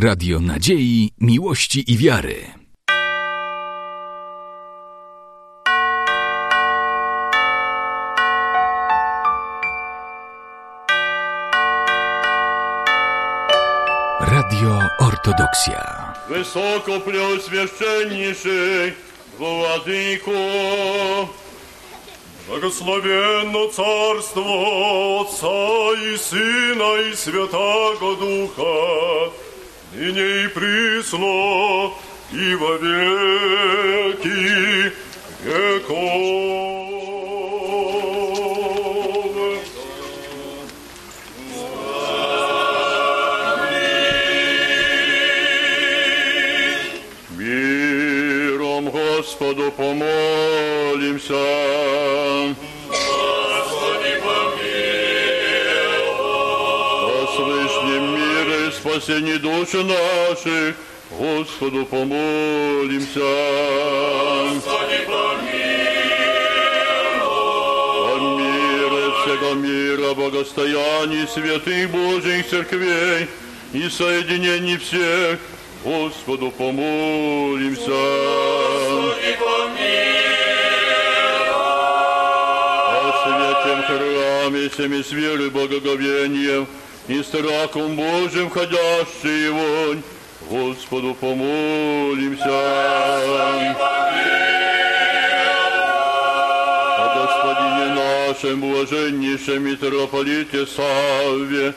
Radio Nadziei, Miłości i Wiary. Radio Ortodoksja. Wysoko Преосвященнейший Владыко, Благословенно Царство Отца и Сына и Святаго Духа, ныне и присно, и во веки веков. Господу помолимся. Спасении души наших, Господу помолимся. О мире всего мира, богостоянии святых Божьих церквей и соединении всех, Господу помолимся. О святем храме, всеми с верой, благоговением и страхом Божьим ходящий вонь, Господу помолимся. О Господине нашем, блаженнейшем митрополите Савве,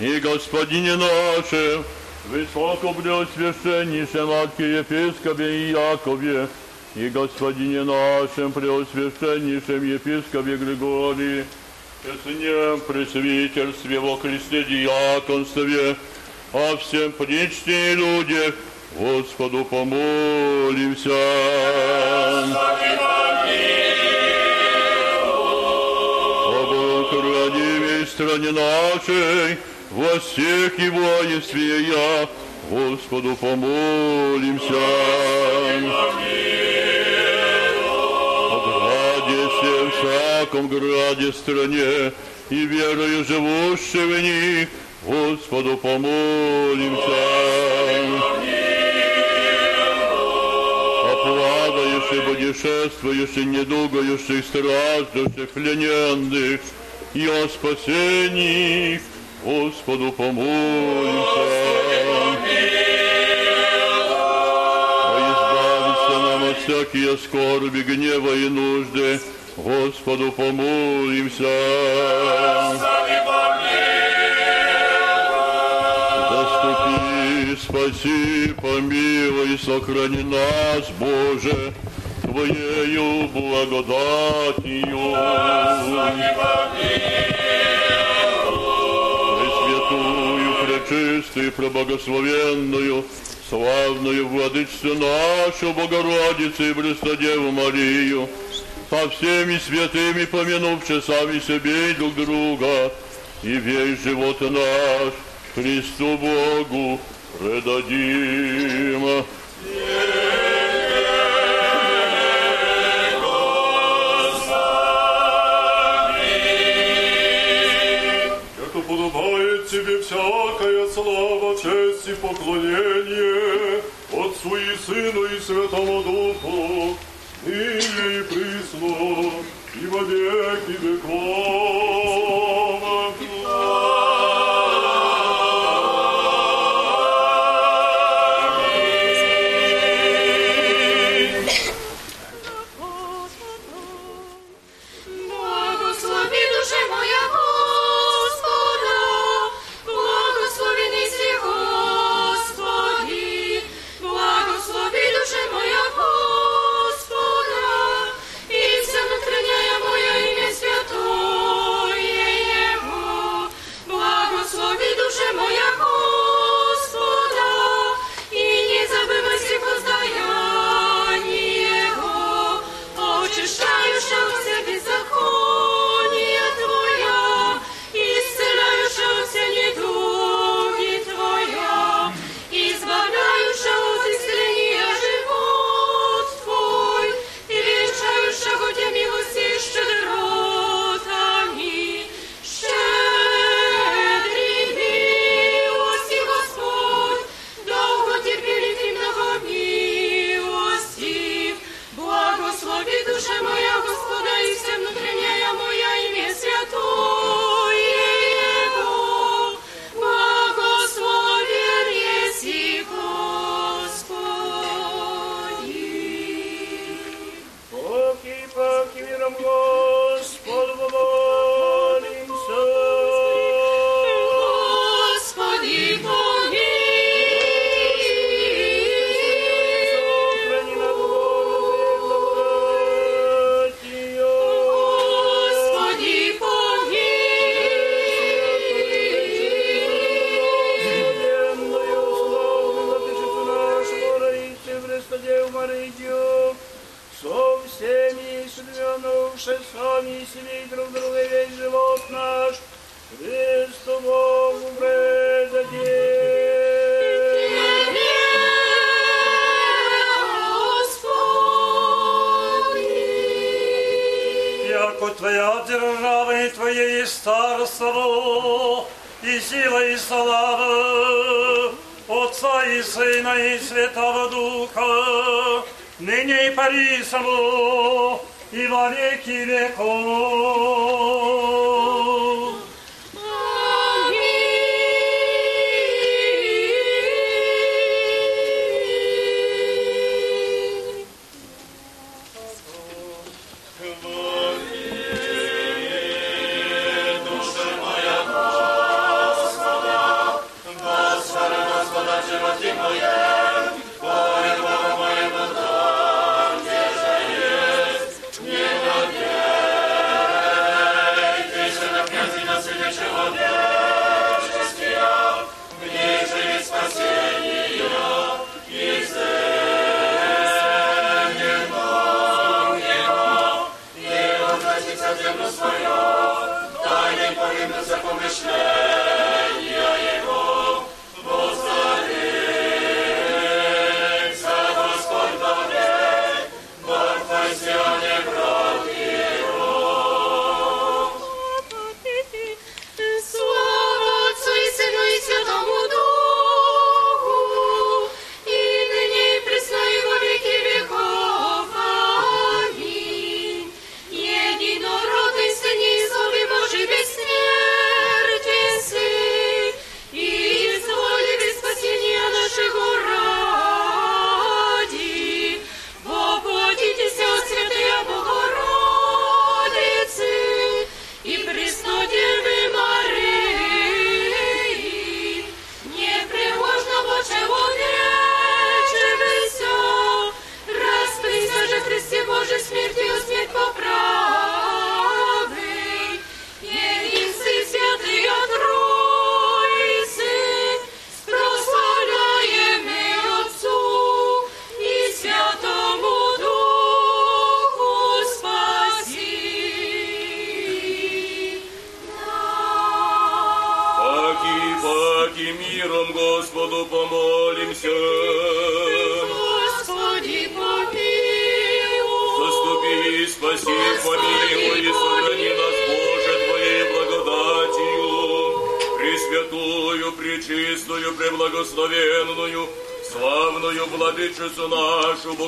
и Господине нашем, Высокопреосвященнейшем архиепископе Иакове, и Господине нашем Преосвященнейшем епископе Григории, ним пресвитерстве во Христе диаконстве, о всем причте и людях, Господу помолимся. О Богохранимой стране нашей, во всех его я, Господу помолимся. О граде всем, всяком граде стране, и верою живущей в них, Господу помолимся. О плавающих, путешествующих, недугающих, страждущих, плененных, и о спасении, Господу помолимся. О избавиться нам от всякие скорби, гнева и нужды, Господу помолимся. Заступи, спаси, помилуй, сохрани нас, Боже, Твоею благодатью. Пресвятую, пречистую, преблагословенную, славную владычцу нашу, Богородицу и Престодеву Марию, со всеми святыми помянувши сами себе и друг друга, и весь живот наш Христу Богу предадим. Как подобает тебе всякая слава, честь и поклонение Отцу и Сыну и Святому Духу, и присно, и во веки веков.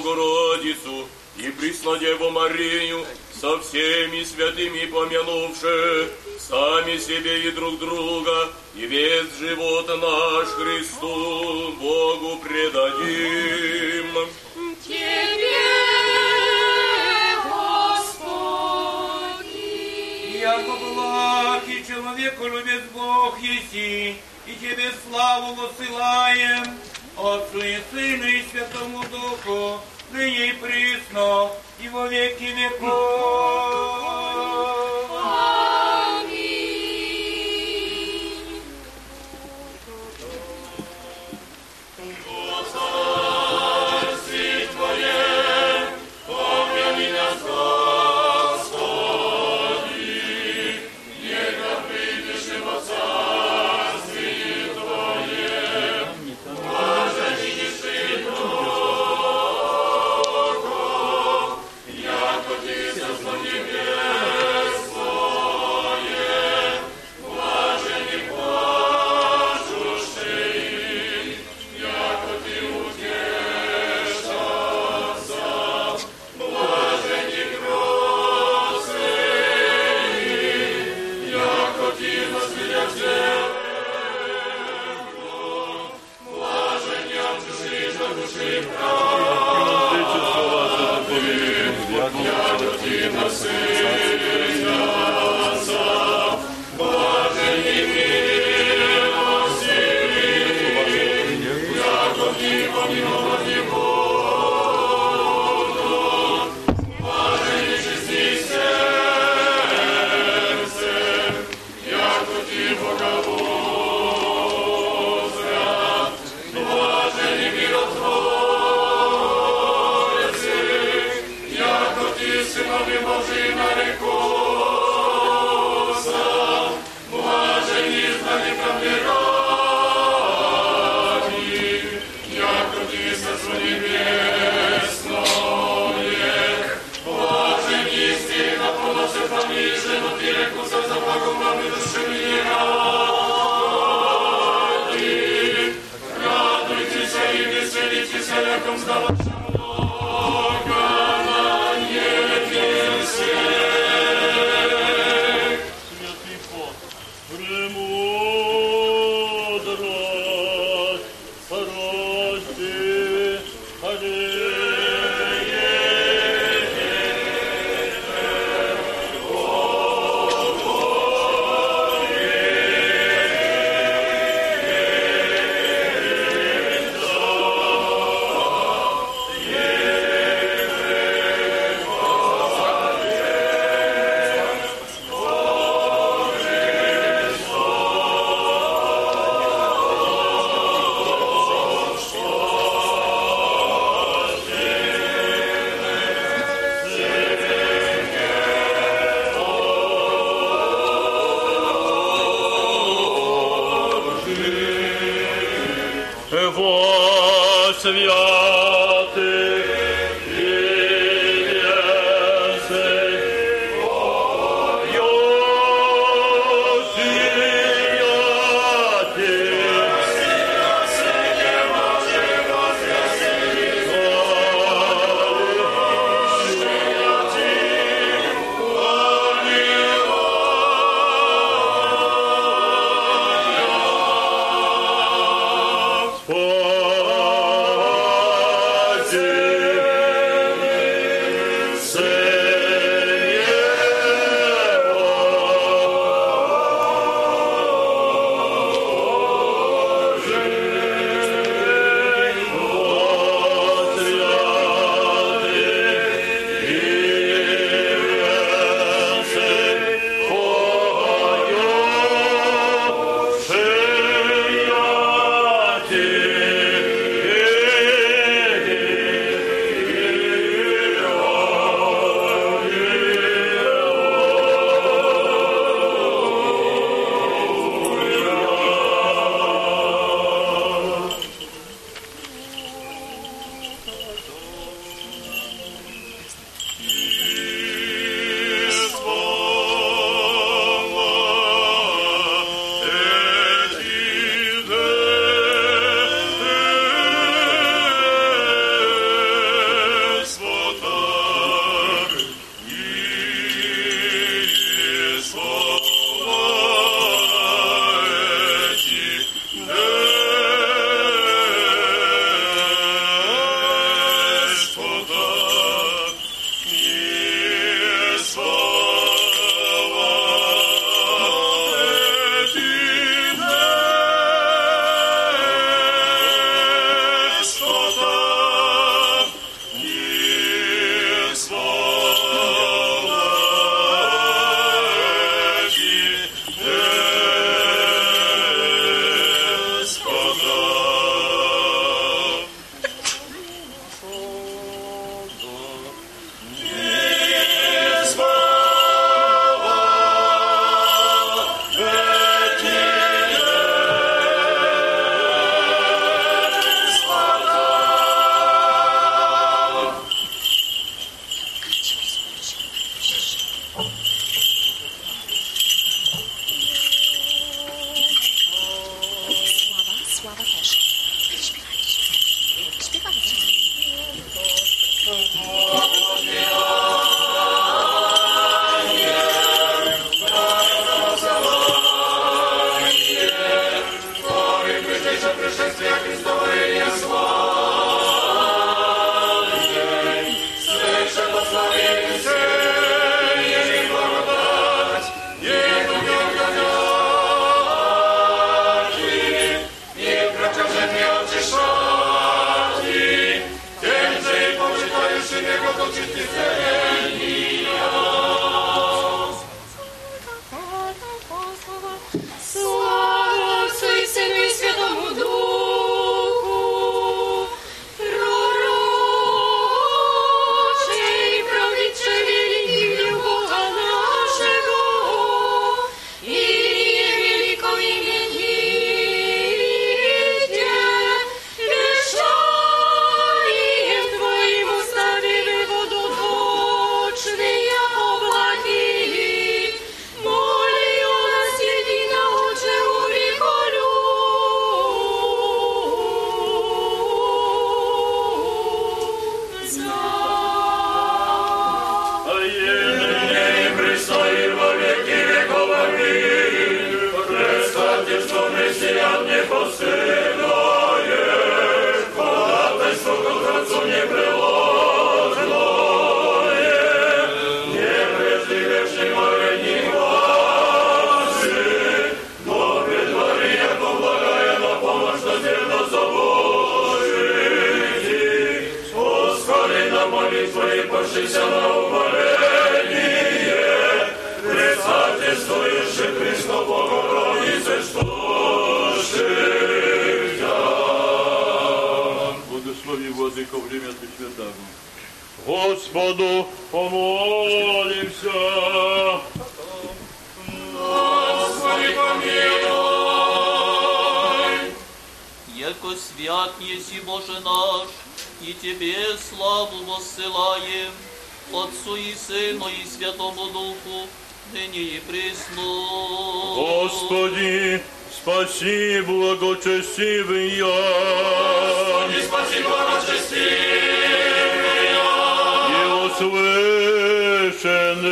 Богородицу и Преснодеву Марию со всеми святыми помянувши сами себе и друг друга, и весь живот наш Христу Богу предадим. Тебе, Господи! я благ и человеку любит Бог еси, и Тебе славу высылаем, Отцу и Сыну и Святому Духу, ныне и присно, и во веки веков.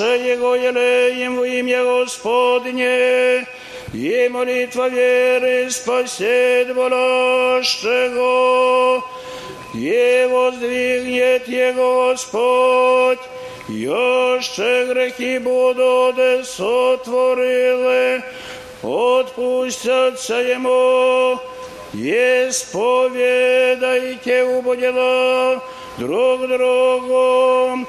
помазавши его елеем во имя Господне, и молитва веры спасет болящего, и воздвигнет его Господь, еще грехи будут сотворили, отпустятся ему, исповедайте убудила друг другу,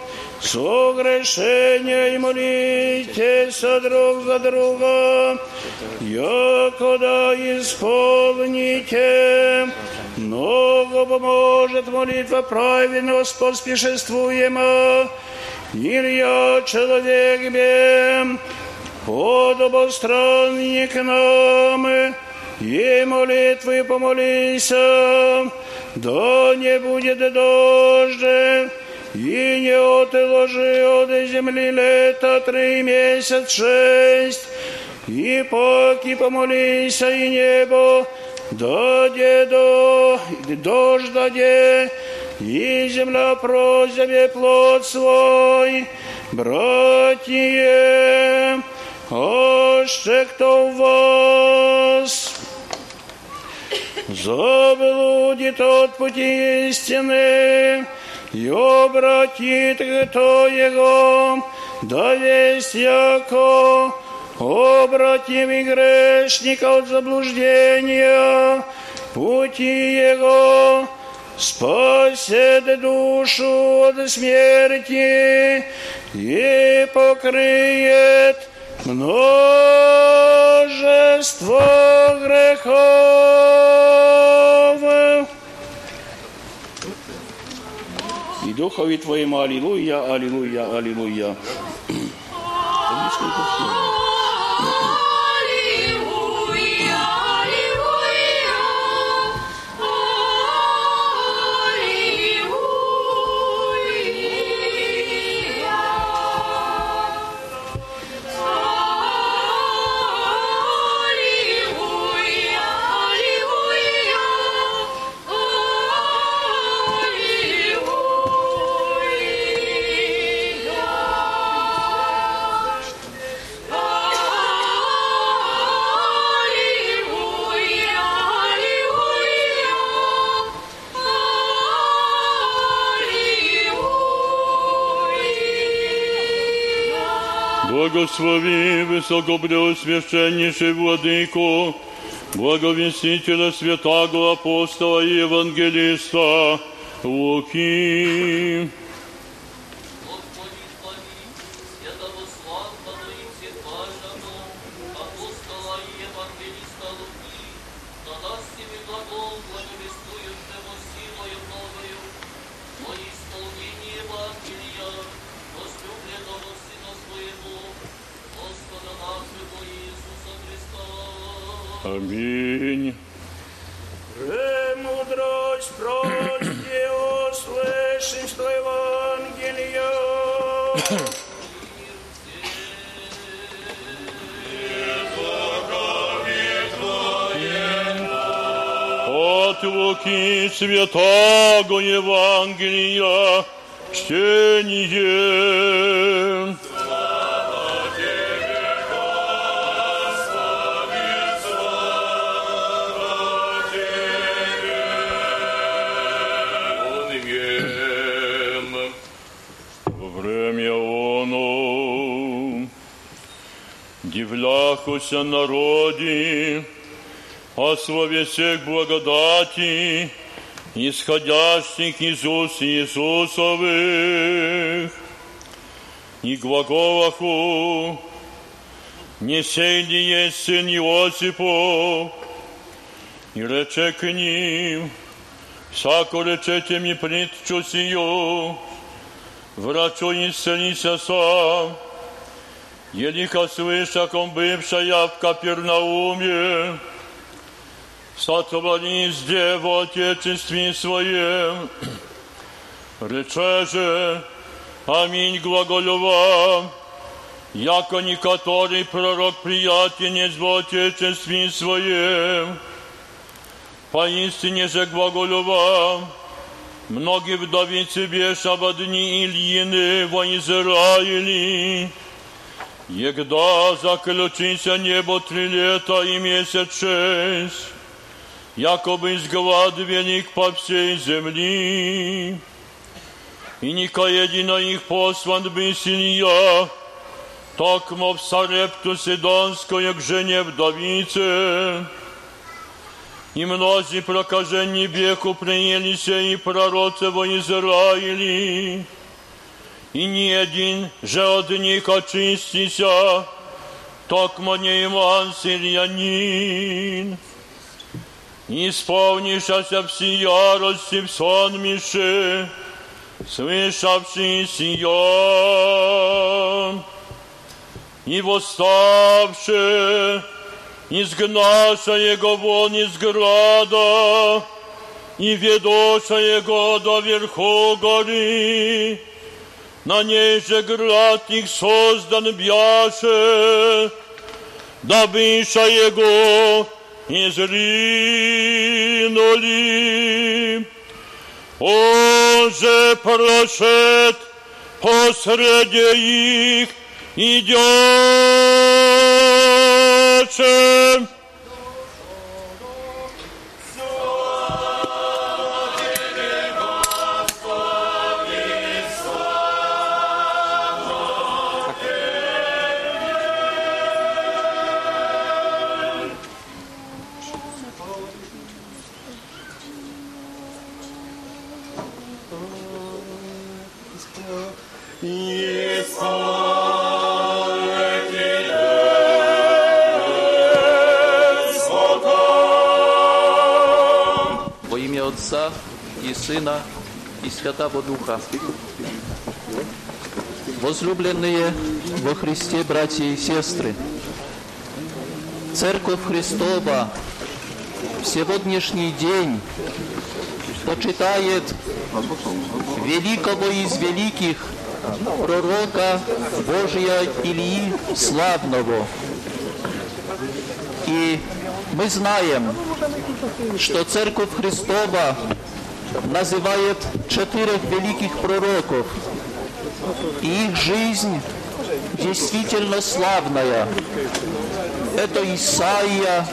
согрешения и молитесь друг за друга, якода исполните, много поможет молитва праведного поспешествуема, Илья человек бем, подобостранник нам, и молитвы помолися, да не будет дождя, и не отложи от земли лето три месяца шесть, и поки помолися, и небо даде до, дождь даде, и земля прозове плод свой, братья, аще кто в вас? Заблудит от пути истины, и обратит кто его, да весь яко обратим и грешника заблуждения, пути его спасет душу от смерти и покрыет множество грехов. И Духови Твоему, аллилуйя, аллилуйя. Аллилуйя, аллилуйя. Благослови высокопреосвященнейший Владыку, благовестителя святаго апостола и евангелиста Луки. Луки святаго Евангелия чтение. Во время оно дивляхуся народи, о слове всех благодати, исходящих из уст Иисусовых, и глаголаху, не сей ли есть сын Иосипов, и рече к ним, всяко речете ми притчу сию, врачу исцелися сам, елиха слышаком бывшая в Капернауме, сотворись дево Отечестве Своем, рече же, аминь глаголю вам, яко некоторый пророк приятенец в Отечестве Своем, Поистине же глаголю вам, многие вдовицы беша в дни Ильины во Израиле, Егда заключится небо три лета и месяц шесть, якобы изглад велик по всей земли, и ника едино их послан бы силья, токмо в Сарепту Сидонскую к жене вдовице, и мнози прокажени веку приелися и пророце во Израиле, и ни один же от них очистися, токмо не Иван Сирьянин. Исполнишься все ярости в сон Миши, слышавший сия, и восставший, изгнаша Его вон из града, и ведоша Его до верху горы, на ней же град их создан бяше, добыша Его изринули. Он же прошед посреди их, идет. Сына и Святого Духа. Возлюбленные во Христе братья и сестры, Церковь Христова в сегодняшний день почитает великого из великих пророка Божия Ильи Славного. И мы знаем, что Церковь Христова называет четырех великих пророков. И их жизнь действительно славная. Это Исаия,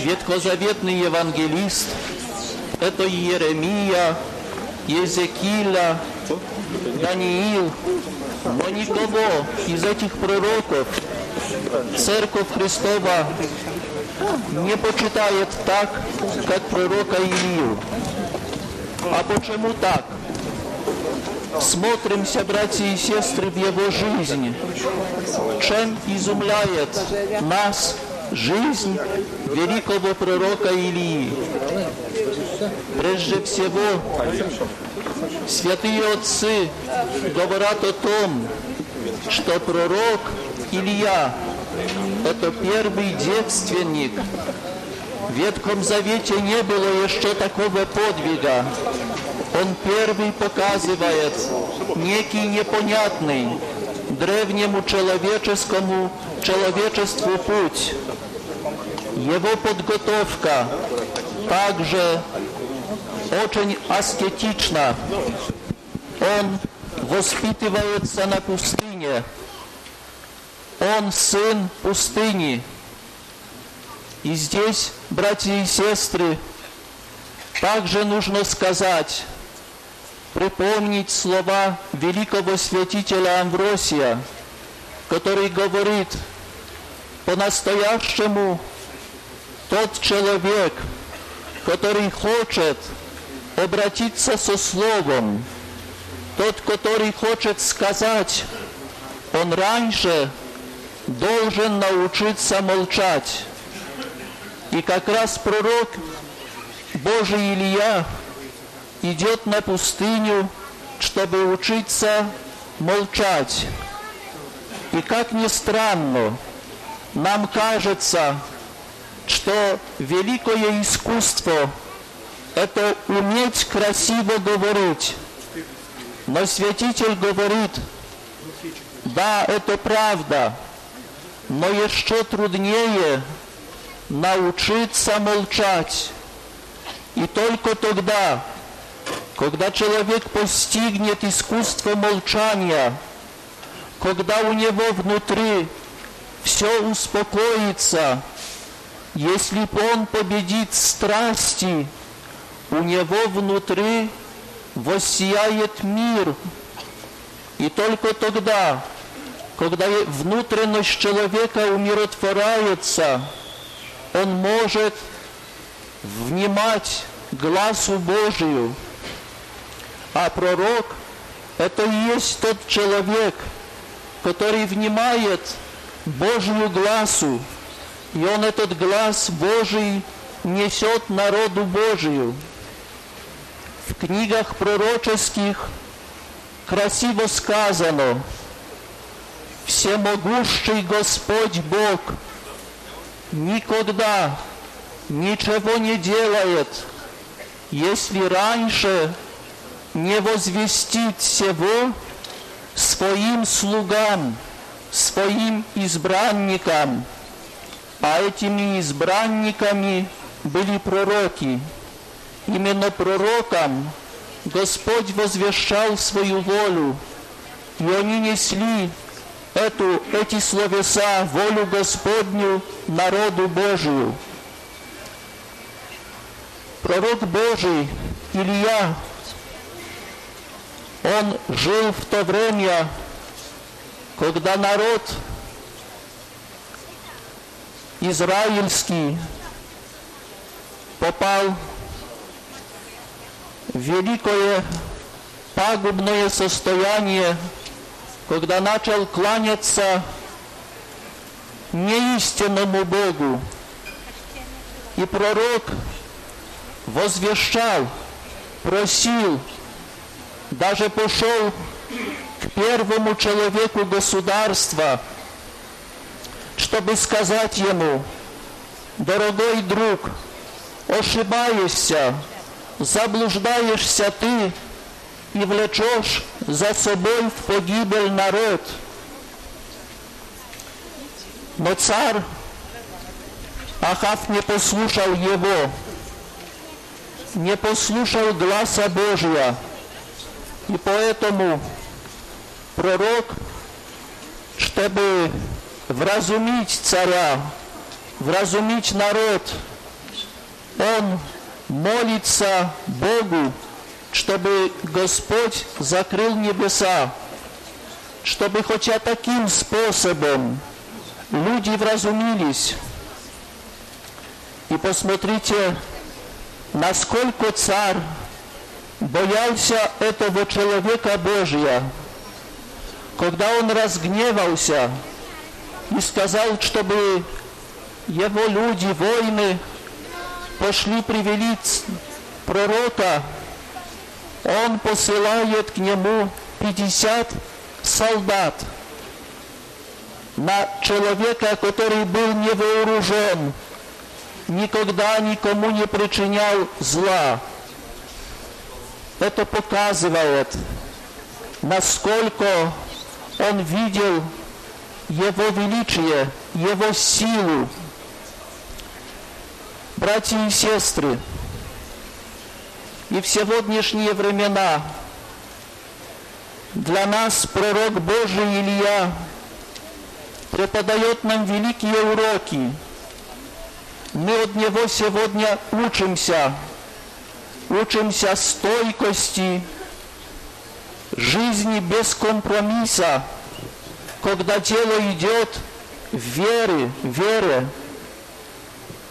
ветхозаветный евангелист, это Иеремия, Езекииля, Даниил, но никого из этих пророков Церковь Христова не почитает так, как пророка Илью. А почему так? Смотримся, братья и сестры, в его жизнь. Чем изумляет нас жизнь великого пророка Илии? Прежде всего, святые отцы говорят о том, что пророк Илья – это первый девственник. В Ветхом Завете не было еще такого подвига. Он первый показывает некий непонятный древнему человеческому человечеству путь. Его подготовка также очень аскетична. Он воспитывается на пустыне. Он сын пустыни. И здесь, братья и сестры, также нужно сказать, припомнить слова великого святителя Амвросия, который говорит, по-настоящему тот человек, который хочет обратиться со словом. Тот, который хочет сказать, он раньше должен научиться молчать. И как раз пророк Божий Илья идет на пустыню, чтобы учиться молчать. И как ни странно, нам кажется, что великое искусство – это уметь красиво говорить. Но святитель говорит, да, это правда, но еще труднее научиться молчать. И только тогда, когда человек постигнет искусство молчания, когда у него внутри все успокоится, если он победит страсти, у него внутри воссияет мир. И только тогда, когда внутренность человека умиротворяется, он может внимать глазу Божию. А пророк – это и есть тот человек, который внимает Божию глазу, и он этот глаз Божий несет народу Божию. В книгах пророческих красиво сказано «Всемогущий Господь Бог никогда ничего не делает, если раньше не возвестит всего своим слугам, своим избранникам, а этими избранниками были пророки. Именно пророкам Господь возвещал свою волю, и они несли эту, эти словеса, волю Господню народу Божию. Пророк Божий Илья, он жил в то время, когда народ израильский попал в великое пагубное состояние, когда начал кланяться неистинному Богу. И пророк возвещал, просил, даже пошел к первому человеку государства, чтобы сказать ему, дорогой друг, ошибаешься, заблуждаешься ты и влечешь за собой в погибель народ. Но царь Ахав не послушал его, не послушал гласа Божия, и поэтому пророк, чтобы вразумить царя, вразумить народ, он молится Богу, чтобы Господь закрыл небеса, чтобы хотя таким способом люди вразумились. И посмотрите, насколько царь боялся этого человека Божия, когда он разгневался и сказал, чтобы его люди, воины, пошли привели пророка, он посылает к нему 50 солдат на человека, который был не вооружен, никогда никому не причинял зла. Это показывает, насколько он видел его величие, его силу. Братья и сестры, и в сегодняшние времена для нас пророк Божий Илья преподает нам великие уроки. Мы от него сегодня учимся, учимся стойкости, жизни без компромисса, когда дело идет в вере, вере,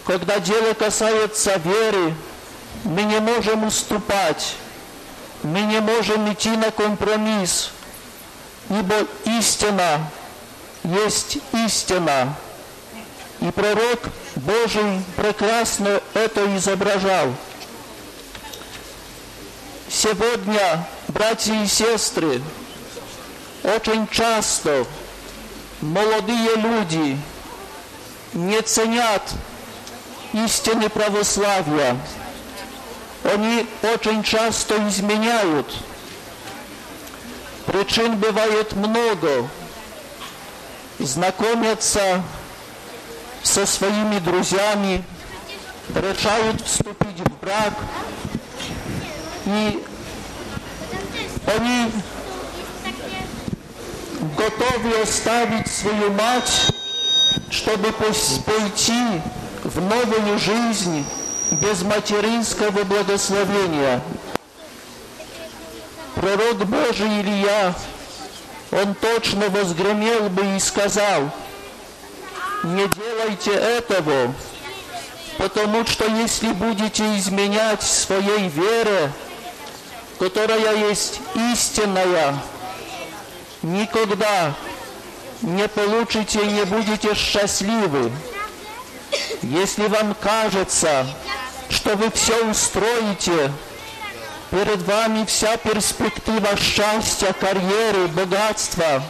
когда дело касается веры, мы не можем уступать, мы не можем идти на компромисс, ибо истина есть истина. И пророк Божий прекрасно это изображал. Сегодня, братья и сестры, очень часто молодые люди не ценят истины православия. Они очень часто изменяют. Причин бывает много. Знакомятся со своими друзьями, решают вступить в брак, и они готовы оставить свою мать, чтобы пойти в новую жизнь без материнского благословения. Пророк Божий Илья, он точно возгремел бы и сказал, не делайте этого, потому что если будете изменять своей вере, которая есть истинная, никогда не получите и не будете счастливы. Если вам кажется, что вы все устроите, перед вами вся перспектива счастья, карьеры, богатства,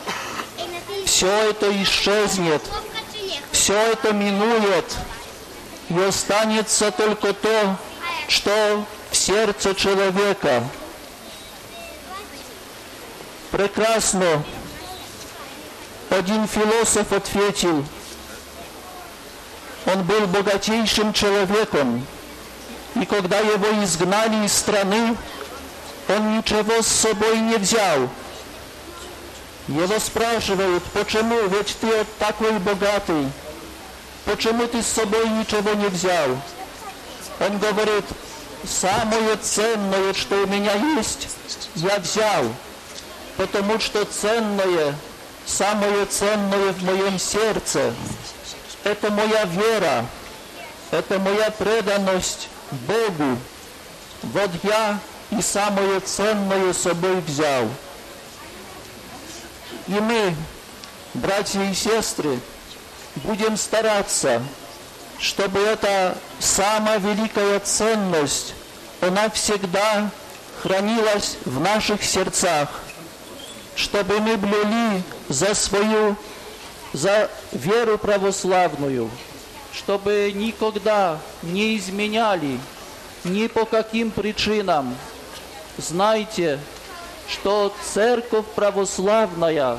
все это исчезнет, все это минует, и останется только то, что в сердце человека – Прекрасно. Один философ ответил, он был богатейшим человеком, и когда его изгнали из страны, он ничего с собой не взял. Его спрашивают, почему, ведь ты такой богатый, почему ты с собой ничего не взял? Он говорит, самое ценное, что у меня есть, я взял потому что ценное, самое ценное в моем сердце, это моя вера, это моя преданность Богу. Вот я и самое ценное собой взял. И мы, братья и сестры, будем стараться, чтобы эта самая великая ценность, она всегда хранилась в наших сердцах – чтобы мы блюли за свою, за веру православную, чтобы никогда не изменяли ни по каким причинам. Знайте, что Церковь православная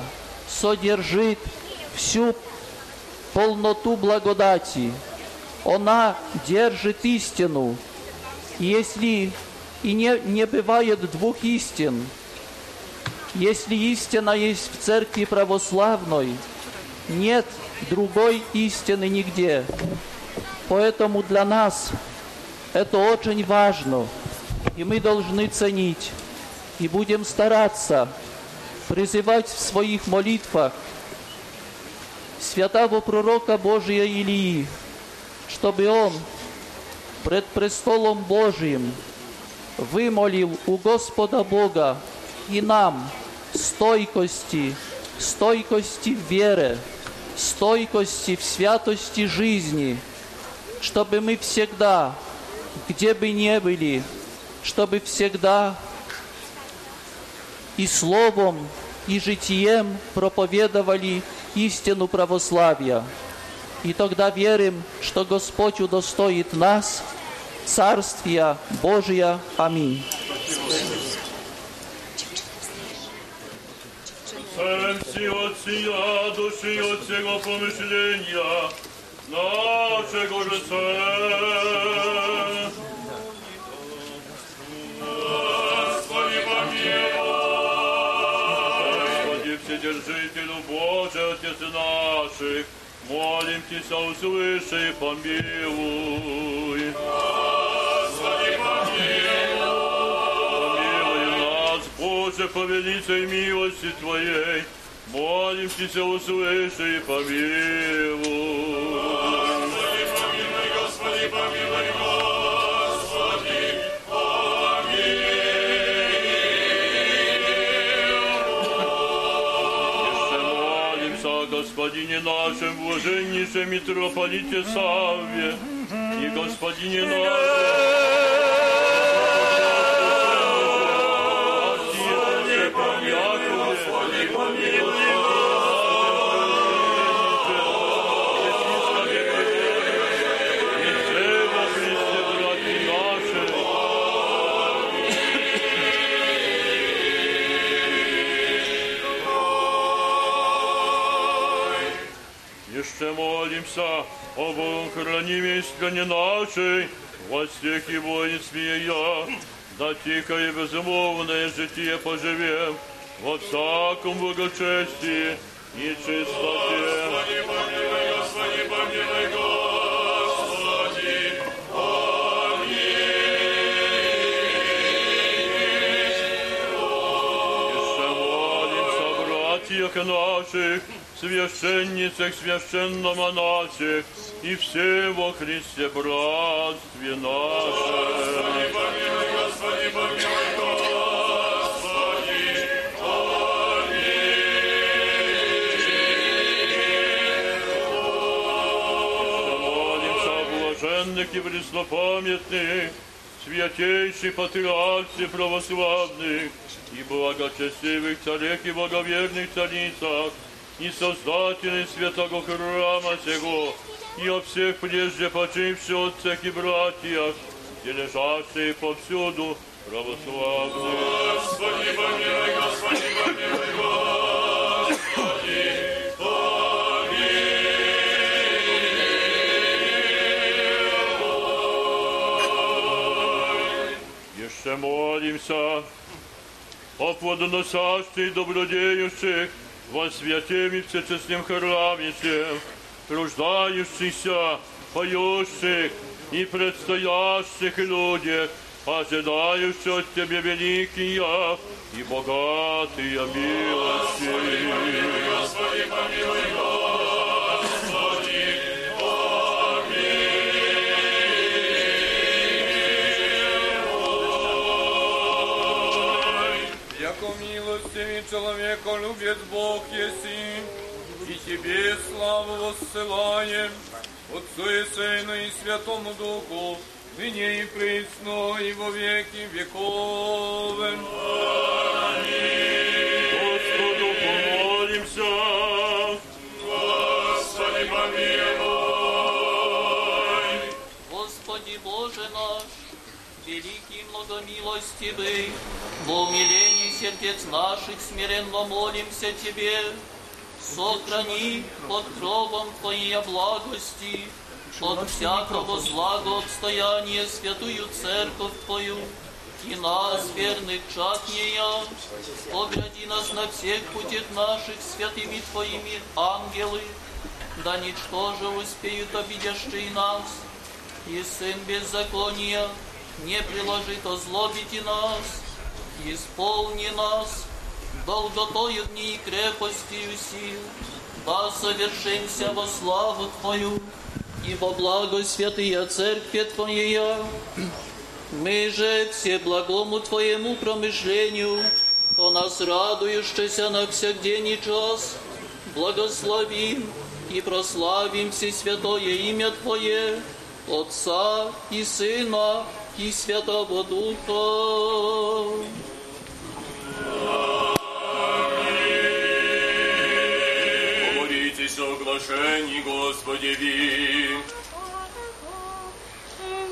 содержит всю полноту благодати. Она держит истину. Если и не, не бывает двух истин, если истина есть в церкви православной, нет другой истины нигде. Поэтому для нас это очень важно, и мы должны ценить, и будем стараться призывать в своих молитвах святого пророка Божия Илии, чтобы он пред престолом Божиим вымолил у Господа Бога и нам – стойкости, стойкости в вере, стойкости в святости жизни, чтобы мы всегда, где бы ни были, чтобы всегда и словом, и житием проповедовали истину православия. И тогда верим, что Господь удостоит нас Царствия Божия. Аминь. Царем от сия души от всего помышления нашего же Царя. Господи, помилуй! Господи, Вседержителю Божий, Отец наших, молим Тебя, услыши и помилуй. Господи, Боже, по милости Твоей, молимся услыши и помилуй. Господи, помилуй, Господи, помилуй, Господи, помилуй. Еще молимся о Господине нашем, блаженнейшем митрополите Савве и Господине нашем. Jeszcze молимся об хранимой стране нашей, во всех и воинстве я, да тихо и безмолвное житие поживем, во всяком благочестии и чистоте. Господи, помилуй, Господи, помилуй, Господи, Еще молимся, братьях наших, священницах, священномонахах и все во Христе братстве помилуй, Господи, помилуй, Господи, о блаженных и преснопамятных, святейших патриархе православных и благочестивых царях и благоверных царицах, и создателей святого храма сего, и о всех прежде почивших отцах и братьях, и лежащие повсюду православные. Господи, помилуй, Господи, помилуй, Господи, Еще молимся о плодоносящих, добродеющих, во святем и всечестном храме всем, труждающихся, поющих и предстоящих людях, ожидающих от Тебя великие и богатые милости. Господи, помилуй, Господи, милостивый человека любит Бог еси, и Тебе славу воссылаем, Отцу и Сыну и Святому Духу, ныне и присно, и во веки веков. Господу помолимся. Господи, помилуй. Господи Боже наш, великий многомилостивый, во умилении сердец наших смиренно молимся Тебе, сохрани под кровом Твоей благости, от всякого злого отстояния святую церковь Твою, и нас, верных чад нея, огради нас на всех путях наших святыми Твоими ангелы, да ничто же успеют обидящие нас, и сын беззакония не приложит озлобить и нас, исполни нас долготою дни и крепостью сил, да совершимся во славу Твою и во благо святые Церкви Твоя. Мы же все благому Твоему промышлению, о нас радующийся на всякдень и час, благословим и прославим все святое имя Твое, Отца и Сына и Святого Духа. Помолитесь о оглашении Господеви.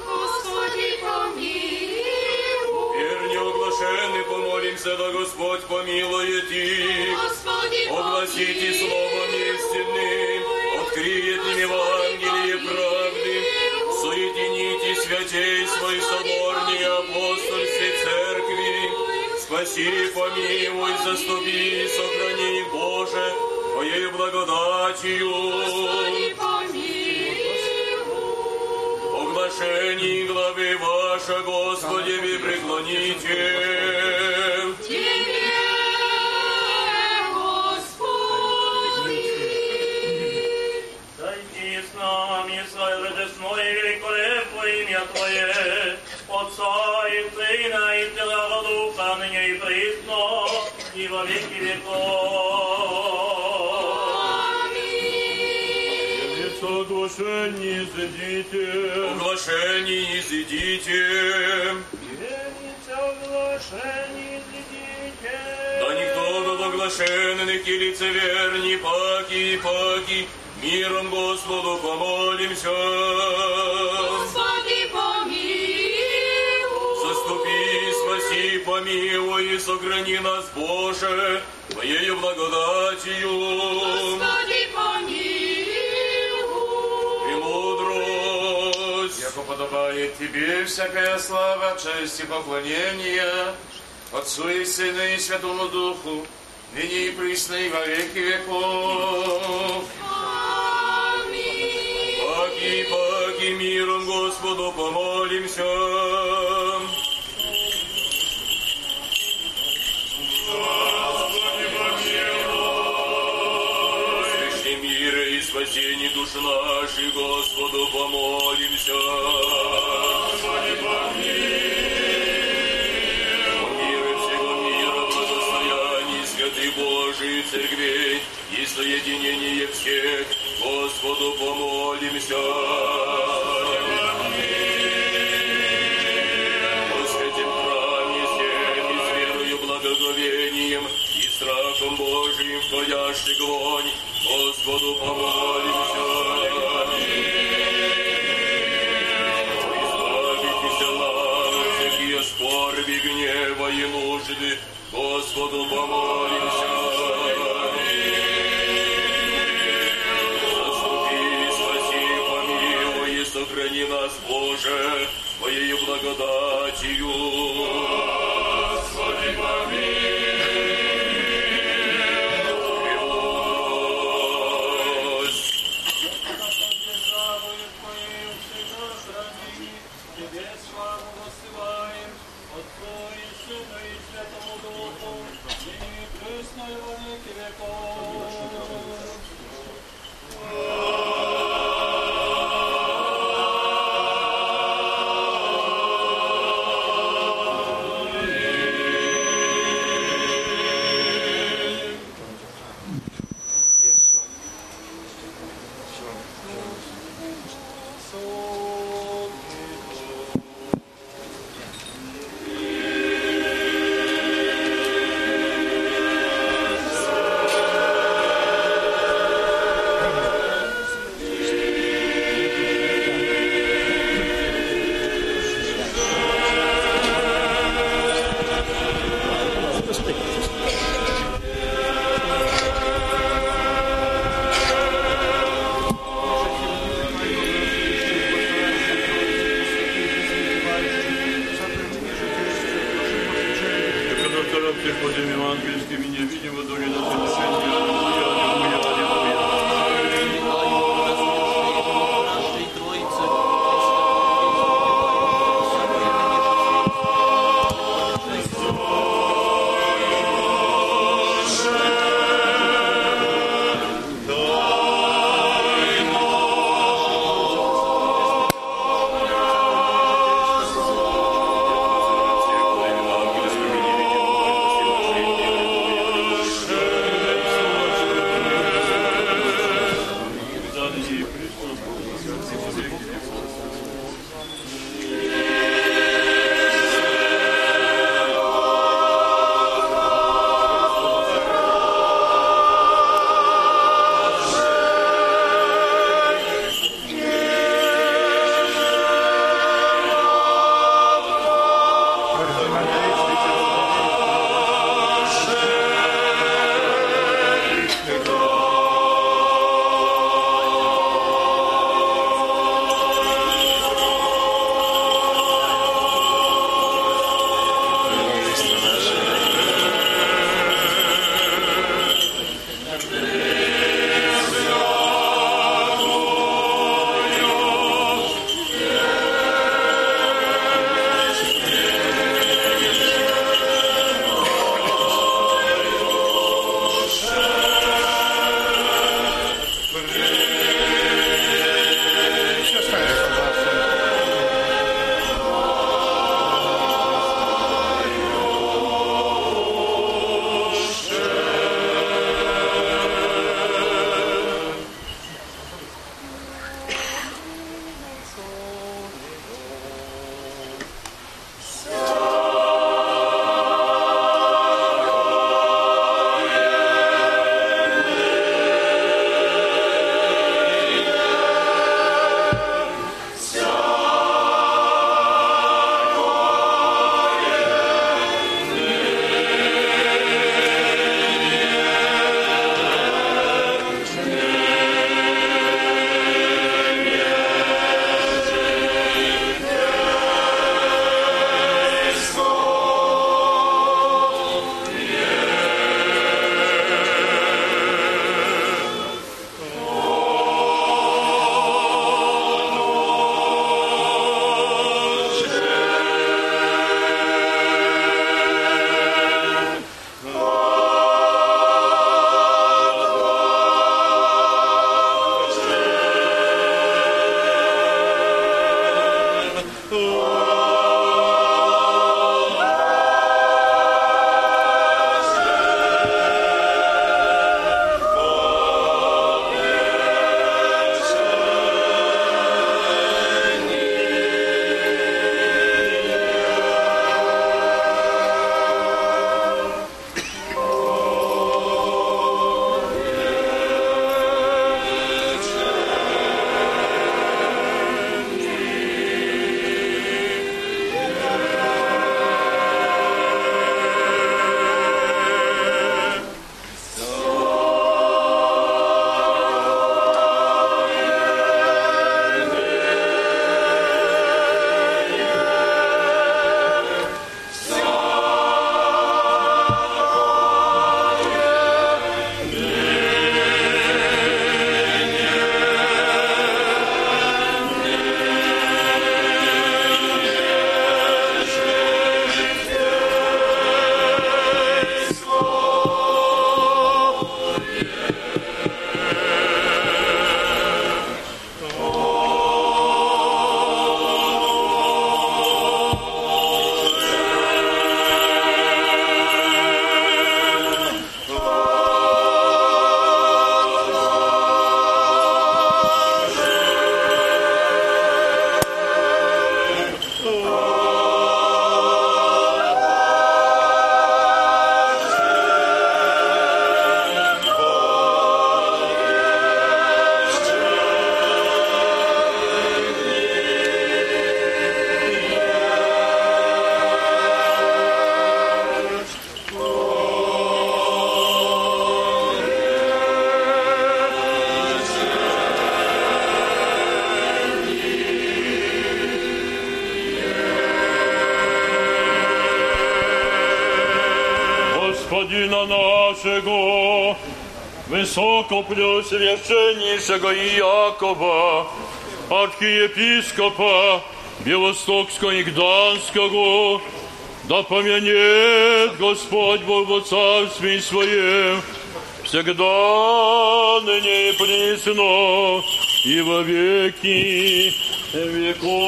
Господи, помилуй. Верни оглашены, помолимся, да Господь помилует их. Господи, Огласите словом истинным, откриет им Евангелие правды. Соедините святейство и соборнее апостольской церкви. Спаси, помилуй, заступи, сохрани, Боже, Твоей благодатью. Оглашение главы ваша, Господи, вы преклоните. Отца и Сына и Святого Духа, ныне и присно, и во веки веков. оглашении зайдите. Оглашение изыдите. Верница оглашений зайдите. Да никто был оглашенных и лицеверни, паки и паки, миром Господу помолимся. Господи, помилуй и сохрани нас, Боже, Твоею благодатью. Господи, помилуй. Премудрость. Яко подобает Тебе всякая слава, честь и поклонение, Отцу и Сыну и Святому Духу, ныне и присно и во веки веков. Аминь. Паки, паки, миром Господу помолимся. Душ наших, Господу помолимся. О мире всего мира, благостоянии святых Божий церквей и соединение всех, Господу помолимся. И верою, благоговением и страхом Божиим входящий вонь, Господу помолимся. Скорби, гнева и нужды, Господу помолимся. Сохрани нас, Боже, Твоею благодатью. Господи, помилуй. Высокопреосвященнейшего Иакова, архиепископа Белостокского и Гданского, да помянет Господь Бог во Царстве Своем, всегда ныне и присно, и во веки веков.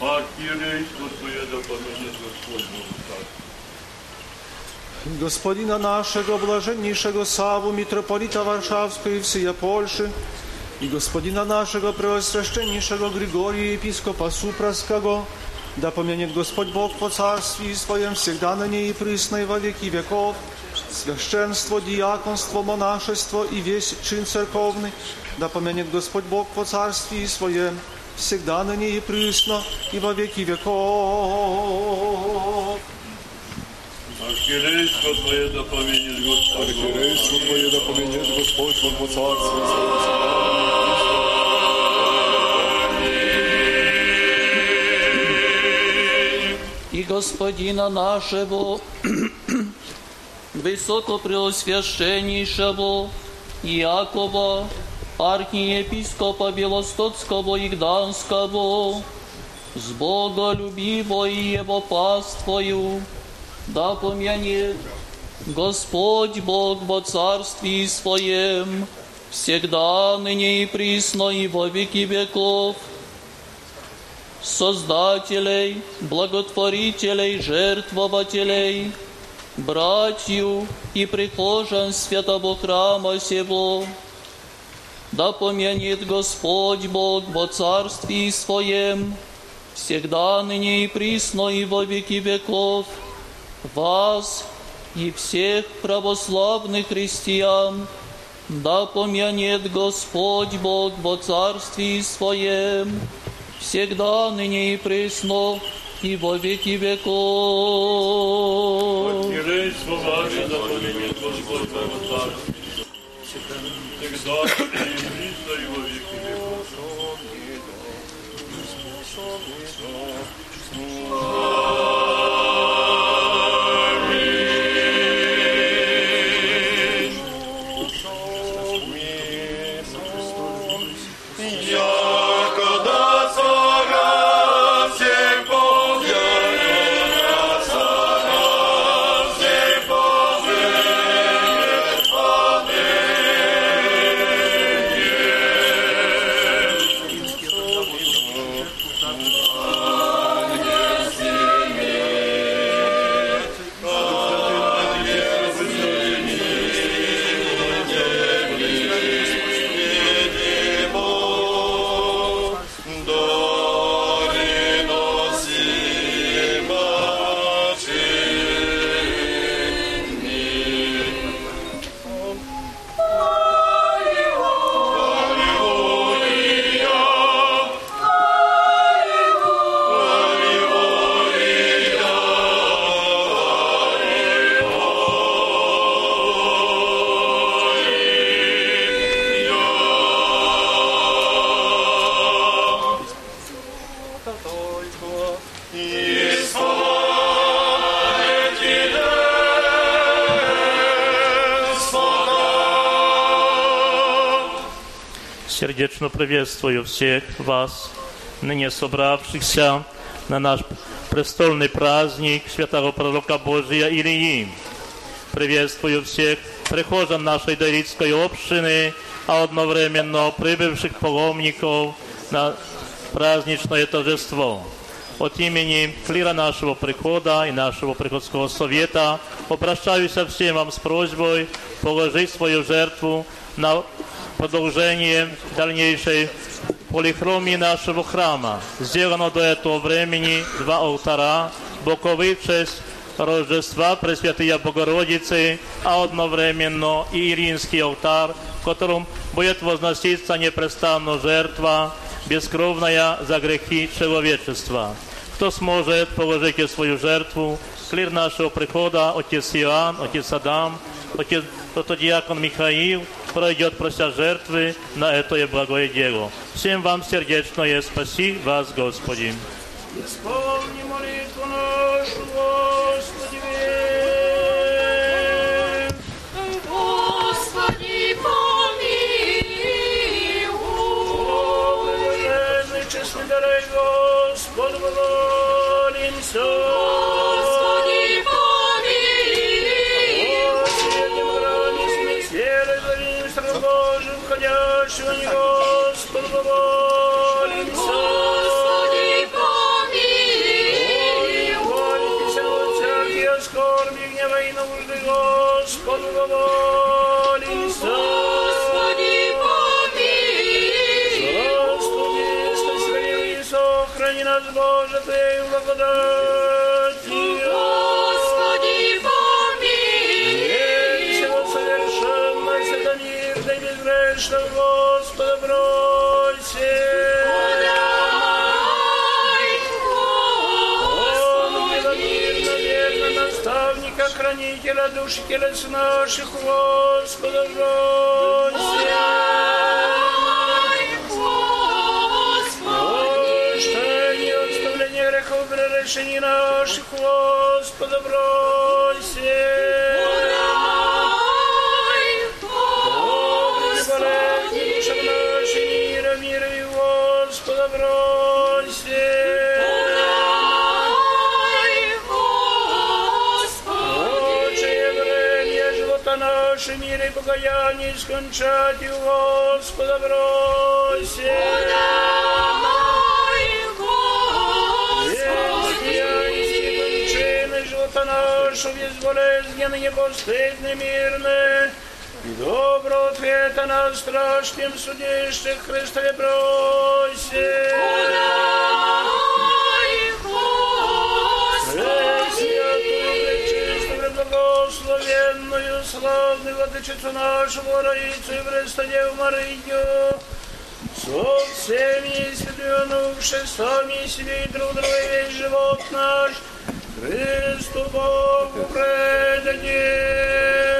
Архиерейство Твое да помянет Господь Бог. Господина нашего, блаженнейшего Саву, митрополита Варшавской и всея Польши, и господина нашего преосвященнейшего Григория, епископа Супраского, да помянет Господь Бог по царстве своем всегда на ней и присно и во веки веков, священство, диаконство, монашество и весь чин церковный, да помянет Господь Бог по царстве своем всегда на ней и присно и во веки веков. Архиерейство Твое да помянет Господь. Архиерейство Твое да помянет Господь во Царстве и Господина нашего, Высокопреосвященнейшего Иакова, архиепископа Белостоцкого и Гданского, с Боголюбиво и его паствою, да помянет Господь Бог во Царстве Своем, всегда, ныне и присно, и во веки веков, создателей, благотворителей, жертвователей, братью и прихожан святого храма сего, да помянет Господь Бог во Царстве Своем, всегда, ныне и присно, и во веки веков, вас и всех православных христиан, да помянет Господь Бог во Царстве Своем, всегда, ныне и пресно, и во веки веков. Архиерейство ваше да помянет Господь Бог во Царстве. Всегда ныне и присно и во веки веков. Якода Сердечно приветствую всех вас, ныне собравшихся на наш престольный праздник святого пророка Божия Илии. Приветствую всех прихожан нашей Дарицкой общины, а одновременно прибывших паломников на праздничное торжество. От имени клира нашего прихода и нашего приходского совета обращаюсь ко всем вам с просьбой положить свою жертву на продолжение дальнейшей полихромии нашего храма. Сделано до этого времени два алтара, боковый в честь Рождества Пресвятая Богородицы, а одновременно и Иринский алтарь, в котором будет возноситься непрестанно жертва, бескровная за грехи человечества. Кто сможет, положите свою жертву. Клир нашего прихода, отец Иоанн, отец Адам, отец протодиакон Михаил пройдет прося жертвы на это благое дело. Всем вам сердечно сердечное спаси вас, Господи. Исполни молитву нашу, Господи. Господи, помилуй. О, честный дорогой Господь, молимся. Помилуй. Молитесь о всякие скорби, гнева и нужды Господу помолимся. Господи, помилуй. Господи, спаси и сохрани нас, Боже, Твоей благодатью. Хранителя душ и телес наших, Господа Прощение, оставление грехов, прегрешений наших, Господа бросим. Наше, мира и покаяние скончать, и у Господа бросим. кончины живота нашего, безболезненно, непостыдно, мирно, и доброго ответа на страшном судейших Христове просим. Благословенную, славную Владычицу нашу, Богородицу и Престодеву Марию, со всеми святыми сами себе и друг друга весь живот наш Христу Богу предадим.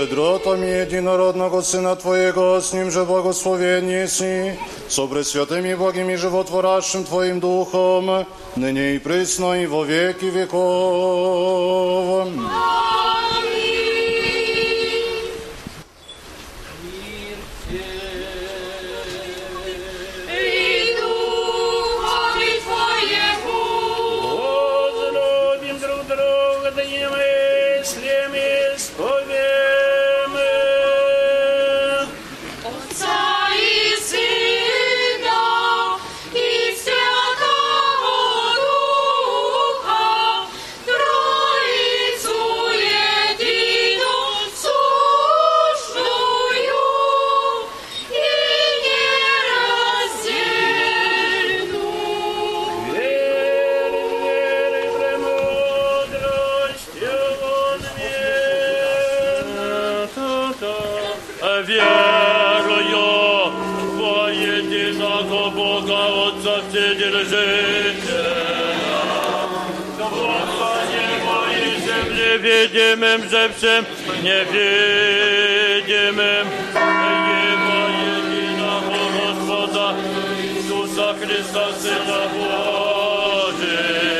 Щедротами единородного Сына Твоего, с Ним же благословение си, со пресвятым и благим и животворящим Твоим Духом, ныне и присно и во веки веков. И видимым же всем невидимым, Его единого Господа Иисуса Христа, Сына Божия,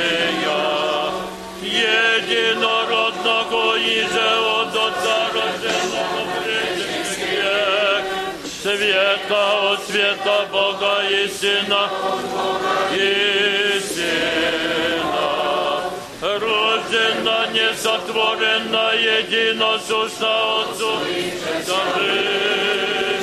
единородного и же от Отца рожденного прежде век, света от света Бога и Сына, и рождена, несотворена, единосущна Отцу, Забыша,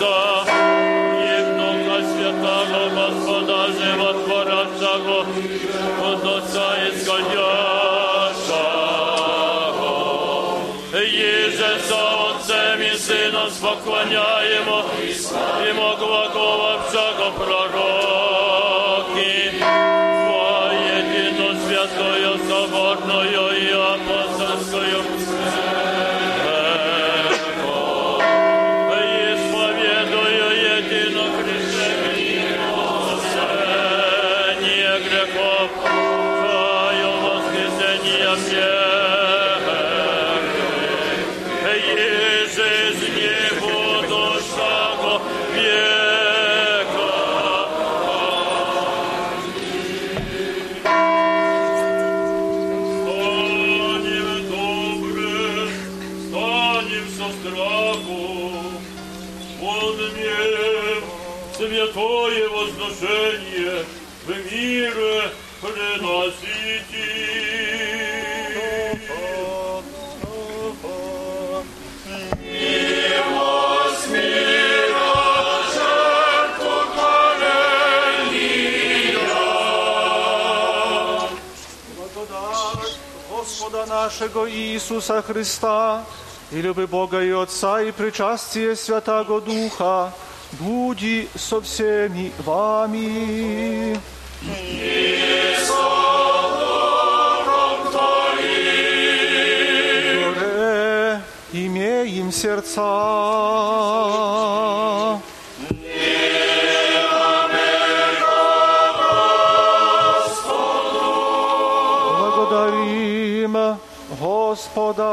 Ojca, jednoga svjetala gospoda životvoračago, od oca izganjačago. Jezus, Otcem i synom spoklanjajemo, naszego Jezusa Chrysta i lubi Boga i Ojca i przyczastie Świętego Ducha budzi so wszystkimi wami. Имеем сердца. Господа.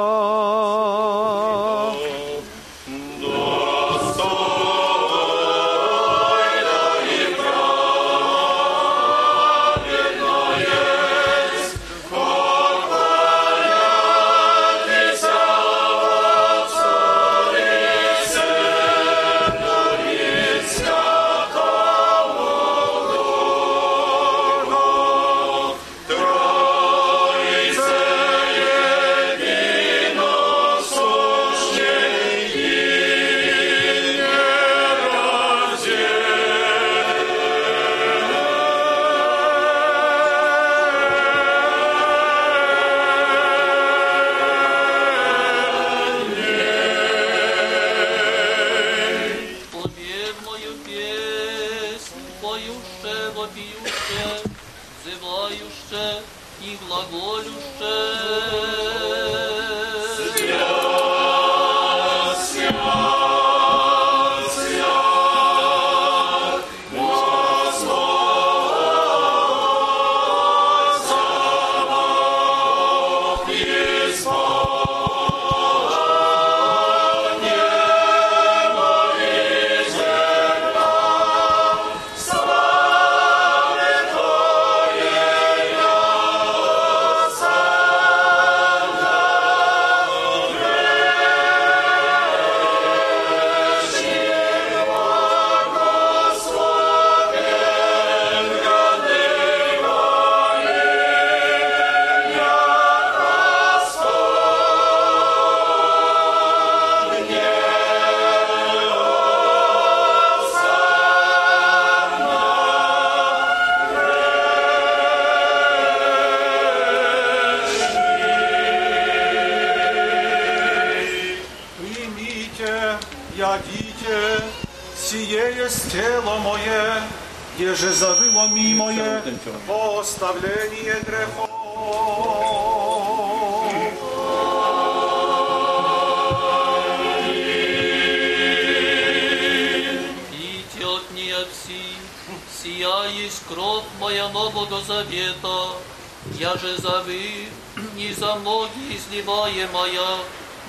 не за многие изливаемая,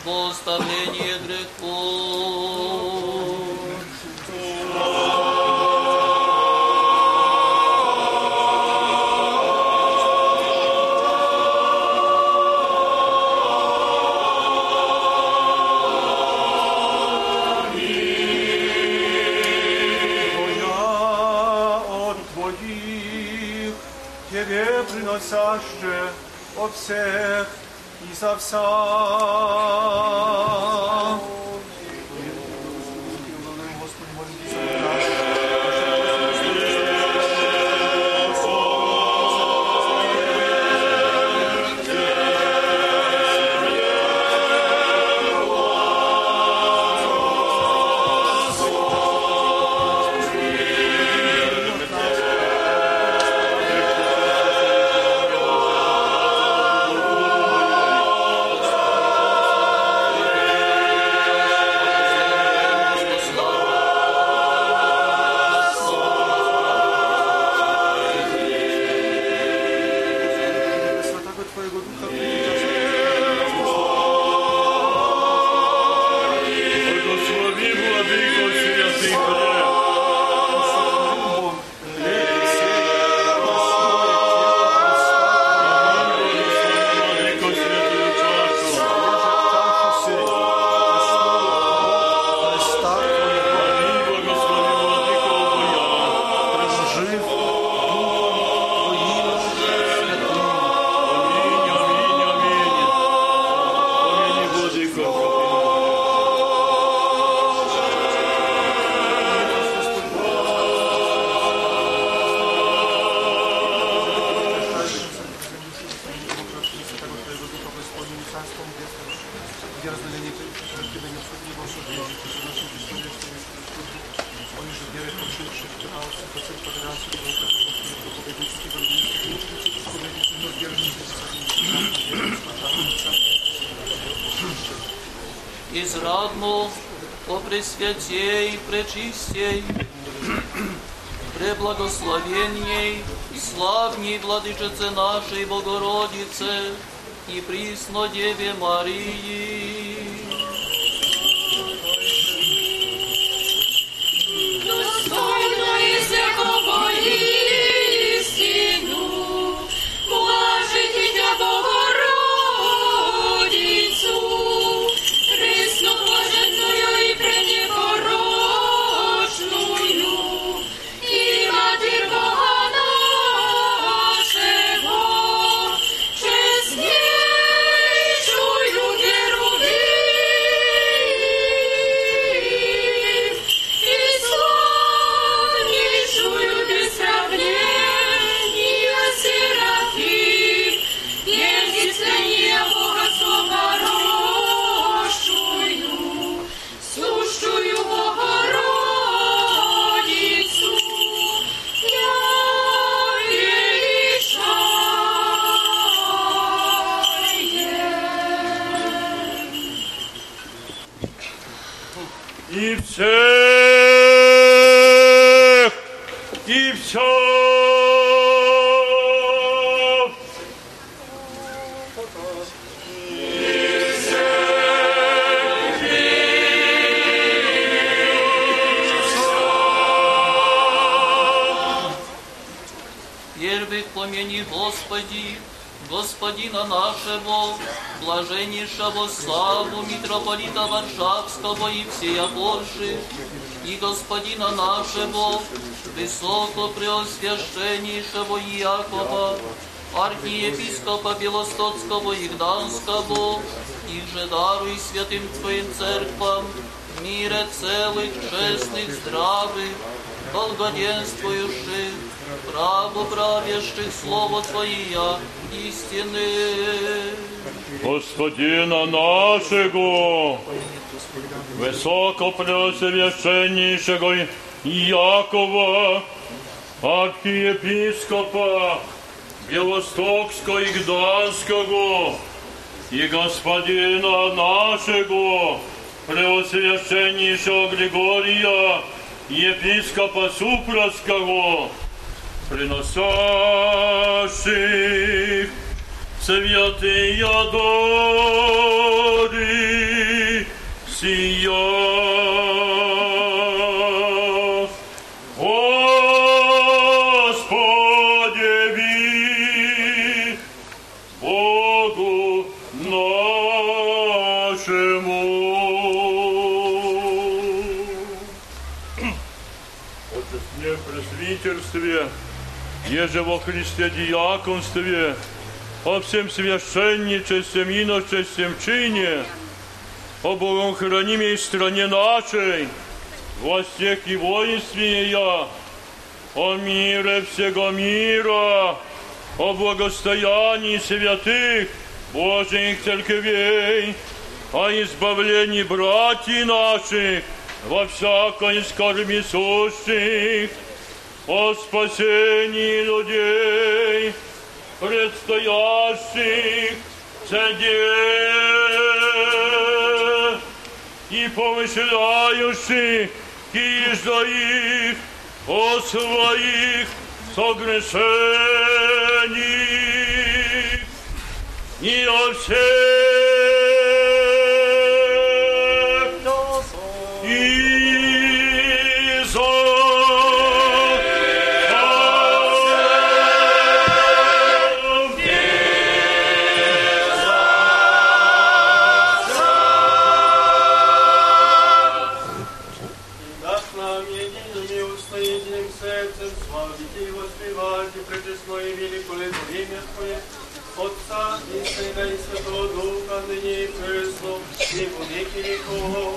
во оставление грехов. приносящее 없애 이삽사 Владычице нашей Богородице и присно Деве Марии. блаженнейшего славу митрополита Варшавского и всея Польши, и Господина нашего, высокопреосвященнейшего Иакова, архиепископа Белостоцкого и Гданского, и же даруй святым Твоим церквам, мире целых, честных, здравых, благоденствующих, правоправящих Слово Твоя истины. Господина нашего, высокопреосвященнейшего Якова, архиепископа Белостокского и Гданского, и господина нашего, преосвященнейшего Григория, епископа Супровского, приносящих святые дары сия. Еже во Христе диаконстве, о всем священничестве, иночестве чине, о богохранимой стране нашей, властях и воинстве я, о мире всего мира, о благостоянии святых Божьих церквей, о избавлении братьев наших во всякой скорби сущих, о спасении людей, предстоящих цеде и помышляющих их о своих согрешениях. И о всех ныне и пресно, и во веки веков.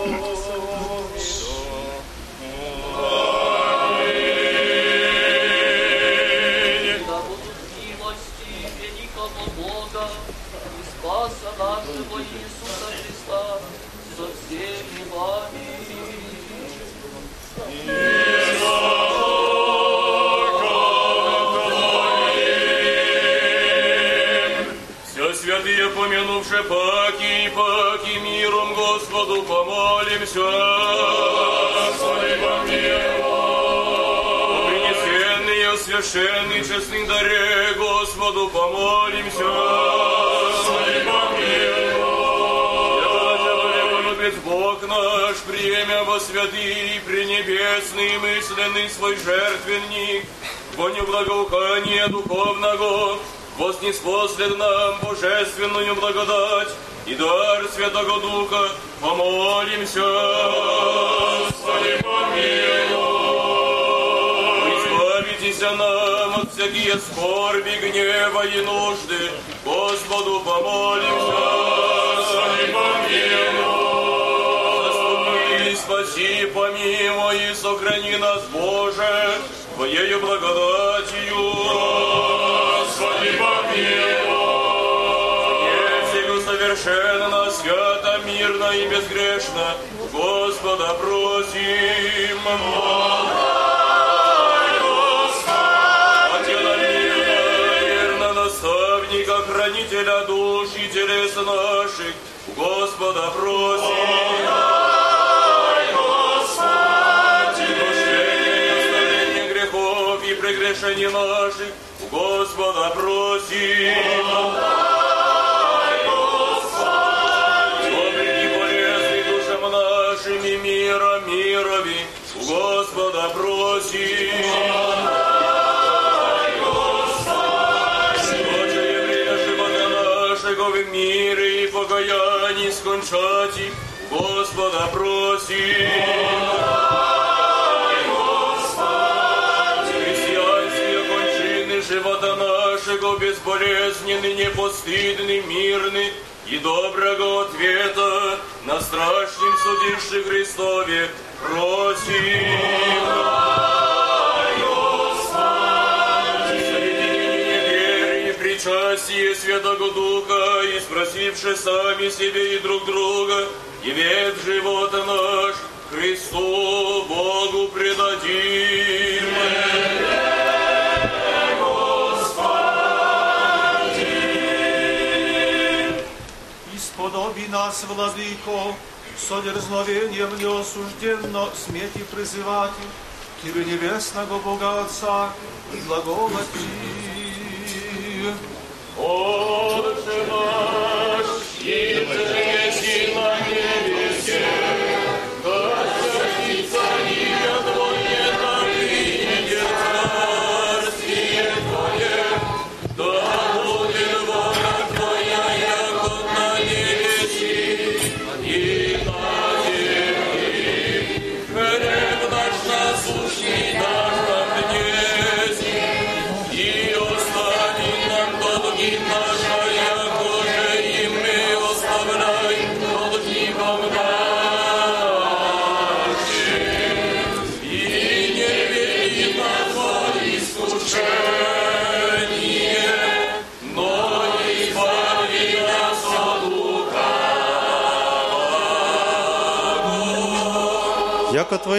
Да будут милости великого Бога и Спаса нашего Иисуса Христа со всеми вами. И паки, миром Господу помолимся. Господи, помилуй. Принесенные, священный, честный даре, Господу помолимся. Господи, помилуй. Бог наш, премя во святый, пренебесный, мысленный свой жертвенник, воню благоухания духовного, вознеспослед нам божественную благодать и дар Святого Духа, помолимся. Господи, помилуй. Избавитесь нам от всякие скорби, гнева и нужды, Господу помолимся. Господи, помилуй. Заступи, спаси, помилуй и сохрани нас, Боже, Твоею благодатью. И безгрешно, Господа просим. Отец верно, наставника, хранителя душ и телес наших, Господа просим. Прощение грехов и прегрешений наших, Господа просим. Добрый безболезненный, непостыдный, мирный и доброго ответа на страшном судище Христове просим. Причастие Святого Духа, и спросивши сами себе и друг друга, и век живота наш Христу Богу предадим. Исподоби нас, Владыко, со дерзновением неосужденно смети призывать Тебе небесного Бога Отца и глаголати. Отче наш, иже еси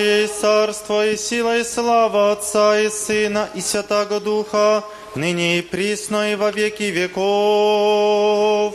Твое есть царство, и сила, и слава Отца, и Сына, и Святаго Духа, ныне и присно, и во веки веков.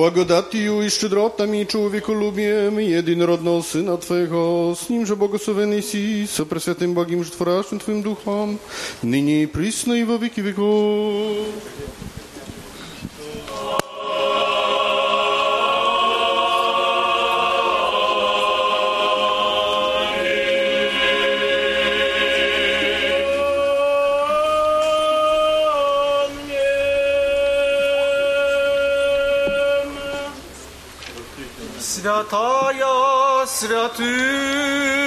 Благодатью и щедротами и човеколюбием единородного Сына Твоего, с Ним же благословенный си, со Пресвятым Богим Житворашным Твоим Духом, ныне и присно и во веки веков. Святых,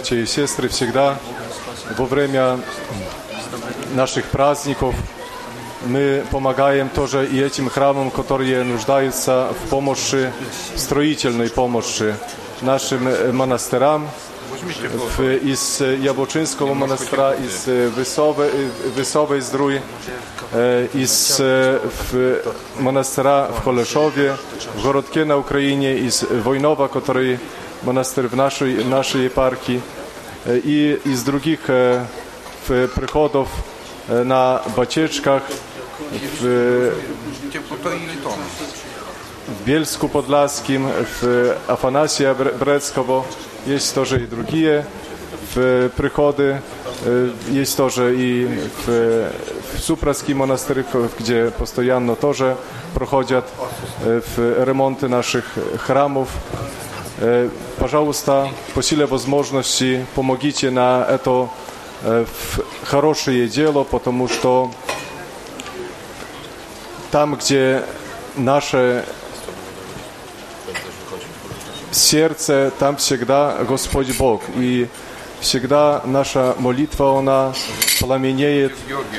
братья и сестры, всегда во время наших праздников мы помогаем тоже и этим храмам, которые нуждаются в помощи, строительной помощи нашим э, монастырям, в, из Яблочинского монастыря, из Высовой, Высовой Здруй, э, из э, в монастыря в Холешове, в городке на Украине, из Войнова, который монастырь в нашей, нашей епархии, э, и из других э, в приходов э, на Бачечках, в, в Bielsku Podlaskim, w Afanasia Bre- Breckowo. Есть тоже и другие в приходы. Э, Есть тоже и в, в Supraski монастырь, где постоянно тоже проходят э, в ремонты наших храмов. Э, Пожалуйста, по силе возможности помогите на это э, хорошее дело, потому что там, где наше сердце, там всегда Господь Бог. И всегда наша молитва, она пламенеет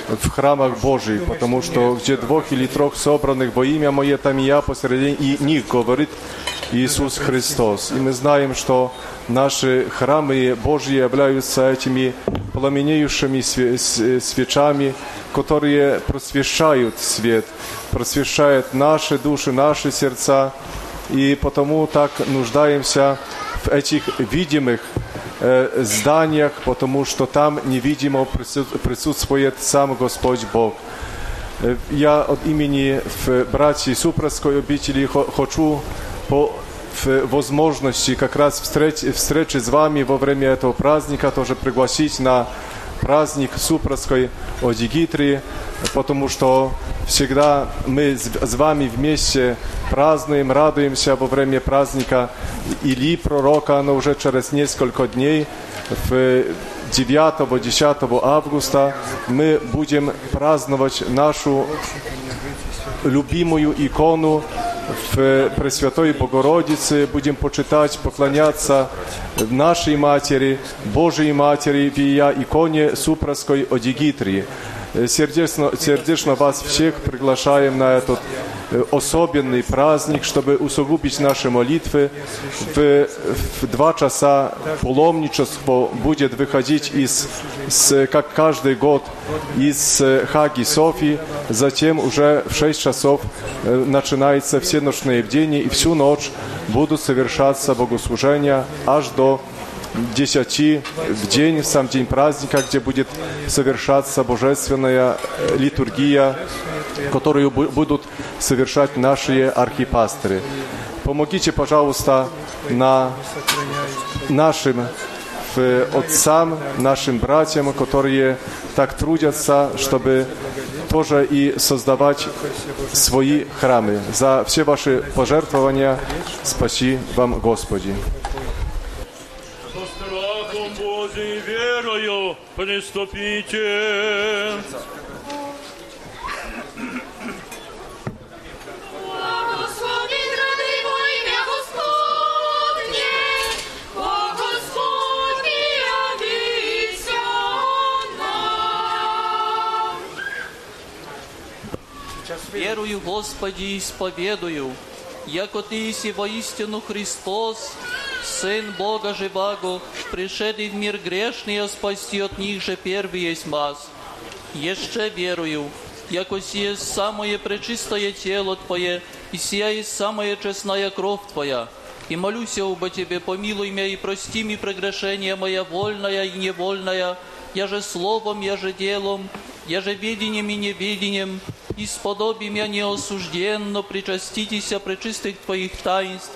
в храмах Божьих, потому что где двух или трех собранных во имя Мое, там и я посередине и них, говорит Иисус Христос. И мы знаем, что наши храмы Божьи являются этими пламенеющими свечами, которые просвещают свет, просвещают наши души, наши сердца, и потому так нуждаемся в этих видимых э, зданиях, потому что там невидимо прису- присутствует сам Господь Бог. Э, Я от имени братьев Супровской обители хо- хочу по в возможности как раз встреч, встречи с вами во время этого праздника тоже пригласить на праздник Супровской Одигитрии, потому что всегда мы с с вами вместе празднуем, радуемся во время праздника Или пророка, оно уже через несколько дней, в 9-10 августа мы будем праздновать нашу любимую икону в Пресвятой Богородице, будем почитать, поклоняться нашей Матери, Божьей Матери, в ее иконе Супровской Одигитрии. Э, Сердечно, сердечно вас всех приглашаем на этот э, особенный праздник, чтобы усугубить наши молитвы. В, в два часа паломничество будет выходить из, с, как каждый год из э, Хаги Софии. Затем уже в 6 часов начинается всеночное бдение, и всю ночь будут совершаться богослужения аж до 10 в день, в сам день праздника, где будет совершаться божественная э, литургия, которую бу- будут совершать наши архипасторы. Помогите, пожалуйста, на нашим в отцам, нашим братьям, которые так трудятся, чтобы тоже и создавать свои храмы. За все ваши пожертвования спаси вам, Господи. Со страхом Божиим и верою приступите. Благословен роди во имя Господне, о Господь явися нам. Верую, Господи, исповедую, яко Ты иси воистину Христос, Сын Бога живаго, пришедший в мир грешный, а спасти от них же первый есть маз. Еще верую, яко сие самое пречистое тело Твое, и сия есть самая честная кровь Твоя. И молюсь я оба Тебе, помилуй меня и прости мне прегрешения моя вольная и невольная, я же словом, я же делом, я же видением и невидением, и сподоби меня неосужденно причаститеся пречистых Твоих таинств,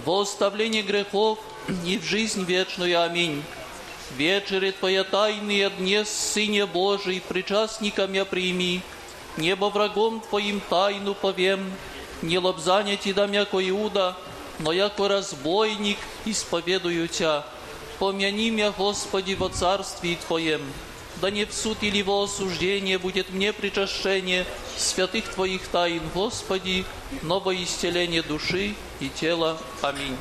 во оставление грехов и в жизнь вечную. Аминь. Вечере Твоя тайные дне, Сыне Божий, причастником я прими, небо врагом Твоим тайну повем, не лобзание Ти дам, яко Иуда, но яко разбойник исповедую Тя. Помяни меня, Господи, во царстве Твоем, да не в суд или во осуждение будет мне причащение святых Твоих тайн, Господи, новое исцеление души и тела. Аминь.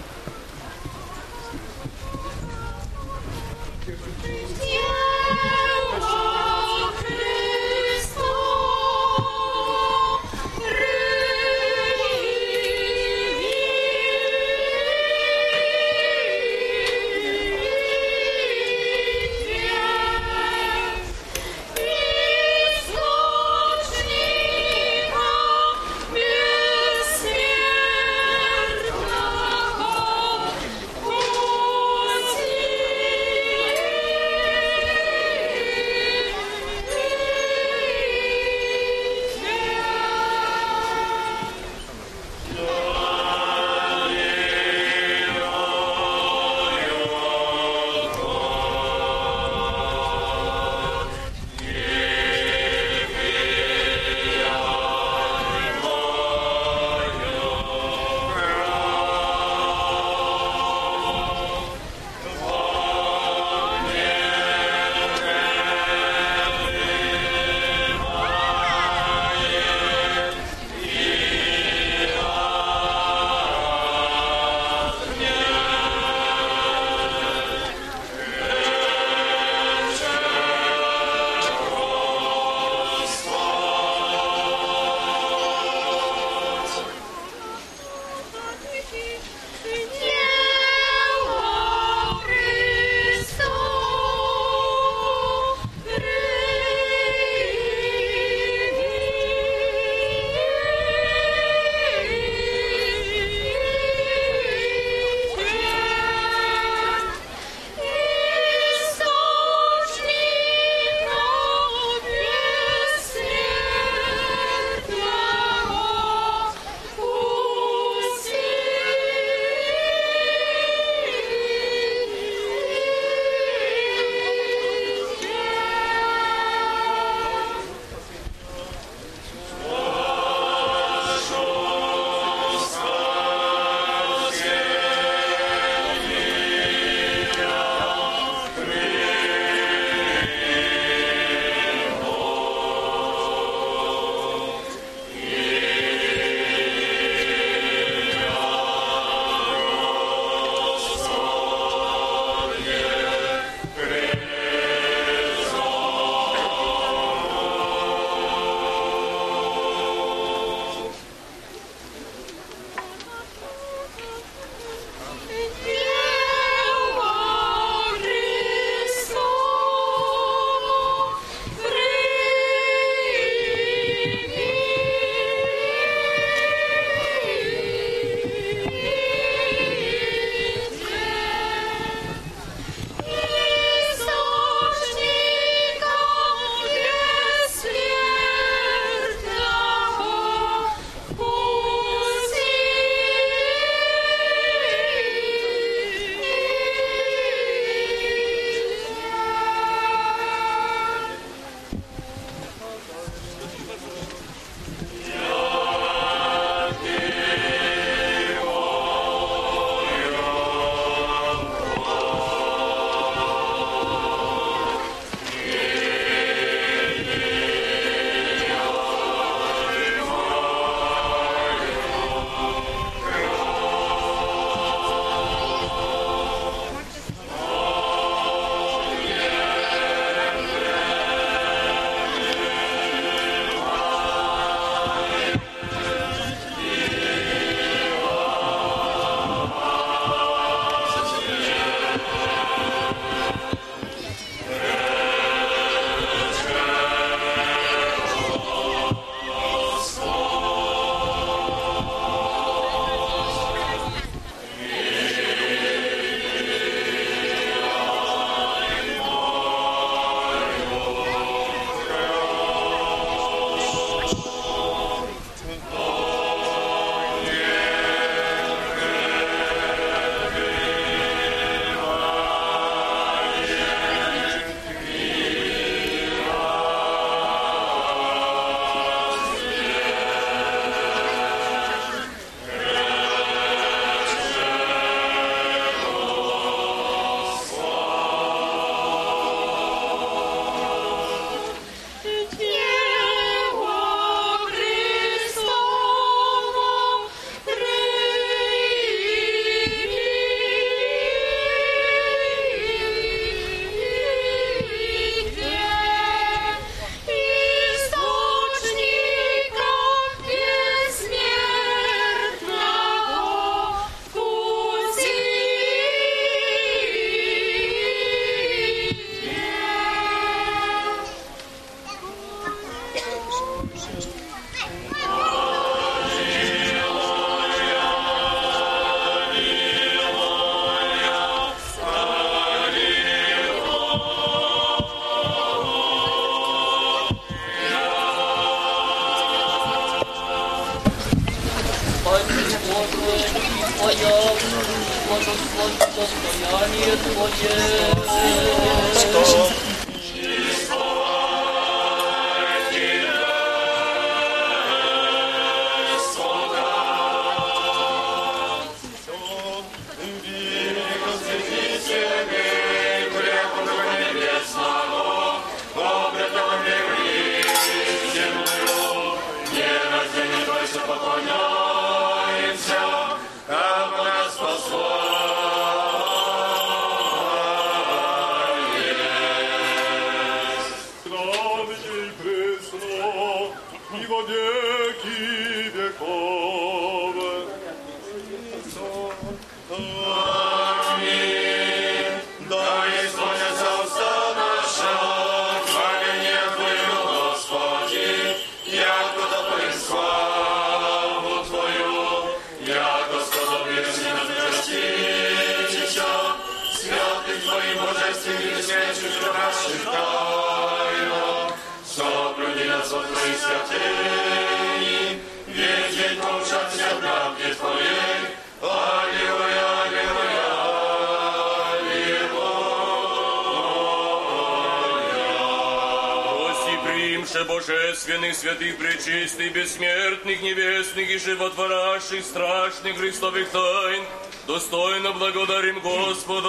Примше божественных, святых, пречистых, бессмертных, небесных и животворящих, страшных Христовых тайн, достойно благодарим Господа.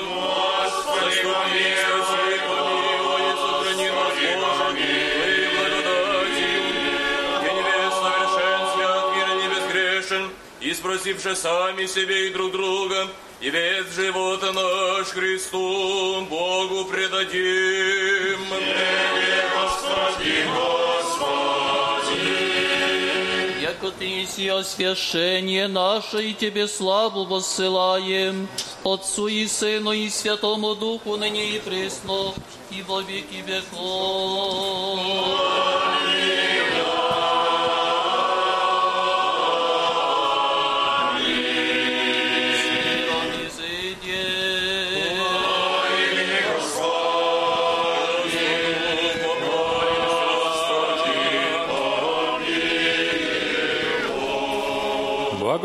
Господи, помилуй, помилуй, и сохрани нас, Боже, Твоей благодатью. Я невест совершен, свят, мир не безгрешен, и спросивши сами себе и друг друга, и весь живота наш Христу Богу предадим. Господи, Господи. Яко Ты си освящение наше, и Тебе славу воссылаем, Отцу и Сыну и Святому Духу, ныне и пресно, и во веки веков.